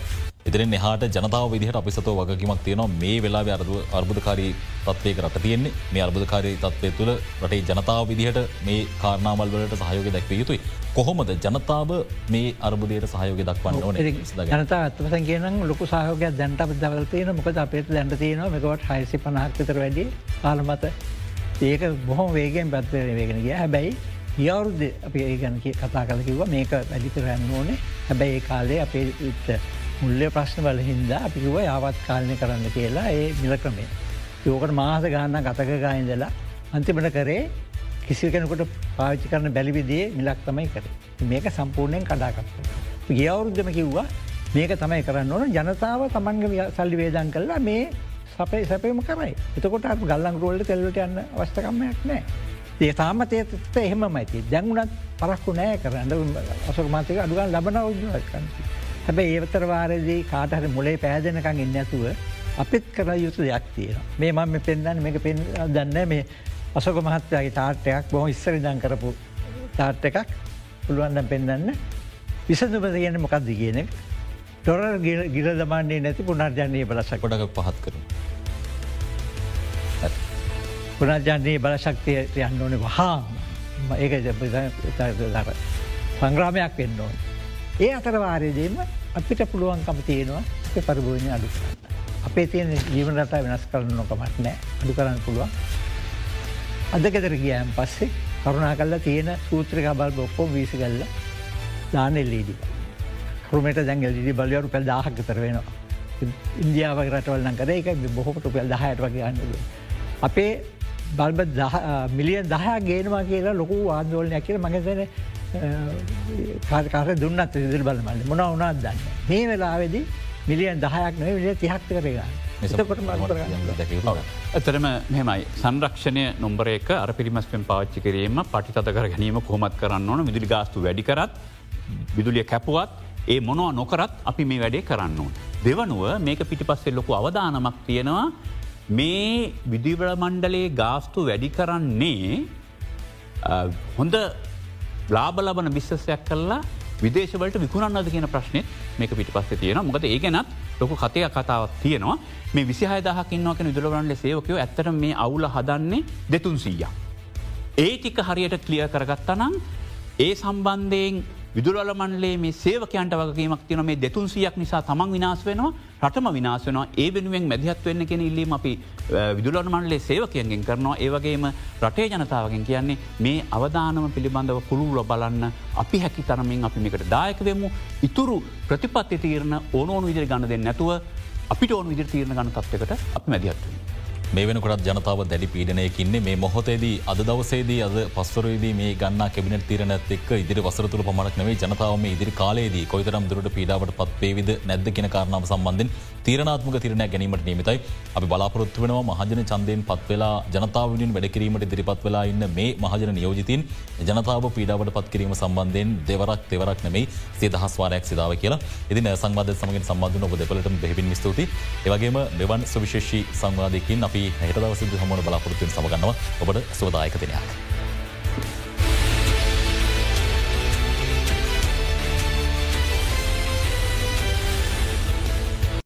ඉදිරින් එහට ජනතාව විදිහට අපිසතව වගකිමක් තියෙනවා. මේ වෙලා අරදු අර්බුධකාරී තත්වයක රට තියෙන්නේ. මේ අර්බුධකාරී තත්වය තුළ රටේ ජනතාව විදිහට මේ කාරණාවල් වලට සහයෝග දැක්ව යුතුයි. කොහොමද ජනතාව මේ අර්බුදයට සහයෝග දක්වන්න ඕන ජනතා අත්වසන් කියන ලොකු සහයෝගයක් දැන්ට දවල්තයන මොකද අපේත් දැන්ට තියෙනවා මෙකට හයිසි පනහක්තර වැඩි කාලමත ඒක බොහොම වේගෙන් පැත්වර වේගෙන ගිය හැබැයි ගියවරුද අප ඒ ගැන කතා කල කිව මේක වැඩි කරන්න ඕනේ. හැබැයි ඒ කාලේ අපේ ඉත්ත මුල්ලය ප්‍රශ්න බල හින්දා අපිකිව යාවත් කාලනය කරන්න කියලා. ඒ මිල ක්‍රමේ. යෝකට මාස ගන්න ගතක ගායින්දලා අන්තිමට කරේ කිසි කෙනකට පාවිච්චි කරන බැලිවිදේ මිලක් තමයි කර. මේක සම්පූර්ණයෙන් කඩාකත්. ගිය අවුරුද්ධම කිව්වා මේක තමයි කරන්න ඕන ජනතාව තමන්ග සල්ලි වේදන් කරලා මේ සපේ සැපයම කරයි එතකොට ගල්ලන් රෝල්ට තෙල්ලට යන්න අවස්ථකම්මයක් නෑ. ඒ තාම තේත එහෙම මයිති දැන්ගුණත් පරක්කු නෑ කරන්න අසක මාතක අඩුගන් ලබන උද්ජුවකන්ති. හැබැයි ඒවතර වාරදී කාටහර මුලේ පෑදනකං එන්න ඇතුව අපිත් කර යුතු දෙයක් තියෙන. මේ මම පෙන්න්න මේක පෙන් දන්න මේ අසක මහත්තයාගේ තාර්ටයක් බොහම ඉස්සරි දන් කරපු තාර්ට එකක් පුළුවන්දම් පෙන්න්න විසඳුම කියන මොකක්ද කියන ටොර ගිල දමන්නේ නැති පුනර්ජනය බලසක් ගොඩක් පහත් කරු. පුනර්ජනයේ බලශක්තිය යන්න ඕනේ වහා ඒක සංග්‍රාමයක් වෙන්න ඕන. ඒ අතරවාරයදීම අපිට පුළුවන්කම තියෙනවා පරිභෝජනය අඩු. අපේ තියෙන ජීවන රටා වෙනස් කරන්න නොකමට නෑ අඩු කරන්න පුළුවන්. අදගෙදර ගියයන් පස්සේ කරුණා කල්ලා තියෙන සූත්‍රික බල් බොක්කෝ වීසි කල්ල දාන එල්ලීඩි. කරුමට දැන් එල්ඩි බලවරු පැල් දාහක් තර වෙනවා. ඉන්දියාව රටවල්න්න කර එක බොහොමට පෙල් දහයට වගේ අන්නද. අපේ බල්බ මිලිය දහයා ගේනවා කියලා ලොකු ආන්දෝලනයක් කියල මඟතන කාරකාර දුන්නත් ඉදිරි බලමල්ල මොන වනාත් දන්න. මේ වෙලාවෙදි මිලියන් දහයක් නොව විලිය තිහක්ත කරගන්න. ඇතරම මෙමයි සංරක්ෂණය නොම්බරයක අර පිරිමස්පෙන් පාච්චි කිරීම පටිතත කර ගැනීම කොමත් කරන්න ඕන. විදුලි ගාස්තු වැඩිකරත් විදුලිය කැපුවත් ඒ මොනවා නොකරත් අපි මේ වැඩේ කරන්න. දෙවනුව මේක පිටිපස්සෙ ලොකු අවධානමක් තියෙනවා. මේ විදිවල මණ්ඩලේ ගාස්තු වැඩි කරන්නේ හොඳ ලාබලබන විශ්සයක් කල්ලා විදේශවලට විකුණන්නද කියන ප්‍රශ්නය මේක පිටි පස්ස තියෙන මොකද ඒ ගැනත් ලොක කතය කතාවක් තියෙනවා මේ විසිහයදහකින්නවක විදුරවන්ල සේවකයෝ ඇත්තට මේ අවුල හදන්නේ දෙතුන් සීය. ඒ ටික හරියට කලිය කරගත්තනම් ඒ සම්බන්ධයෙන් විදුරල මන්ලේ මේ සේවකයන්ට වගේමක් තියන මේ දෙතුන් සියක් නිසා තමන් විනාස් වෙනවා රටම විනාස් වෙනවා. ඒ වෙනුවෙන් මැදිහත් වෙන්න කෙන ඉල්ලීම අපි විදුලන මන්ලේ සේවකයන්ගෙන් කරනවා. ඒවගේම රටේ ජනතාවගෙන් කියන්නේ මේ අවධානම පිළිබඳව පුළුල බලන්න අපි හැකි තරමින් අපි මේකට දායක වෙමු. ඉතුරු ප්‍රතිපත්ති තීරණ ඕනෝනු විදිරි ගන්න දෙන්න නැතුව අපිට ඕන විදිර තීරණ ගන්න තත්වකට අප මැදිහත්වන්න. මේ වෙනකොටත් ජනතාව දැඩි පීඩනයකින්නේ මේ මොහොතේදී අද දවසේදී අද පස්වරේදී මේ ගන්න කැබිනට තීරණත් එක් ඉදිරි වසර තුළ පමණක් නෙවේ ජනතාව මේ ඉදිරි කාලේදී කොයිතරම් දුරට පීඩාවට පත් පේවිද නැද්ද කියෙන කාරණාව සම්බන්ධෙන් තීරණාත්මක තිරණයක් ගැනීමට නියමිතයි. අපි බලාපොරොත්තු වෙනවා මහජන චන්දයෙන් පත් වෙලා ජනතාවනින් වැඩකිරීමට දිරිපත් වෙලා ඉන්න මේ මහජන නියෝජිතන් ජනතාව පීඩාවට පත් කිරීම සම්බන්ධයෙන් දෙවරක් දෙවරක් නෙමයි සේ දහස්වාරයක් සිදාව කියලා. ඉදින සංවාධ සමගින් සම්බන්ධන ඔබ දෙපලට බෙහිබින් ස්තුති ඒවගේම මෙවන් සුවිශේෂී සංවාධයකින් අපි හැට දවසිද හමන බලාපොරත්තුවෙන් සමගන්නවා ඔබට සෝදායක දෙනයක්.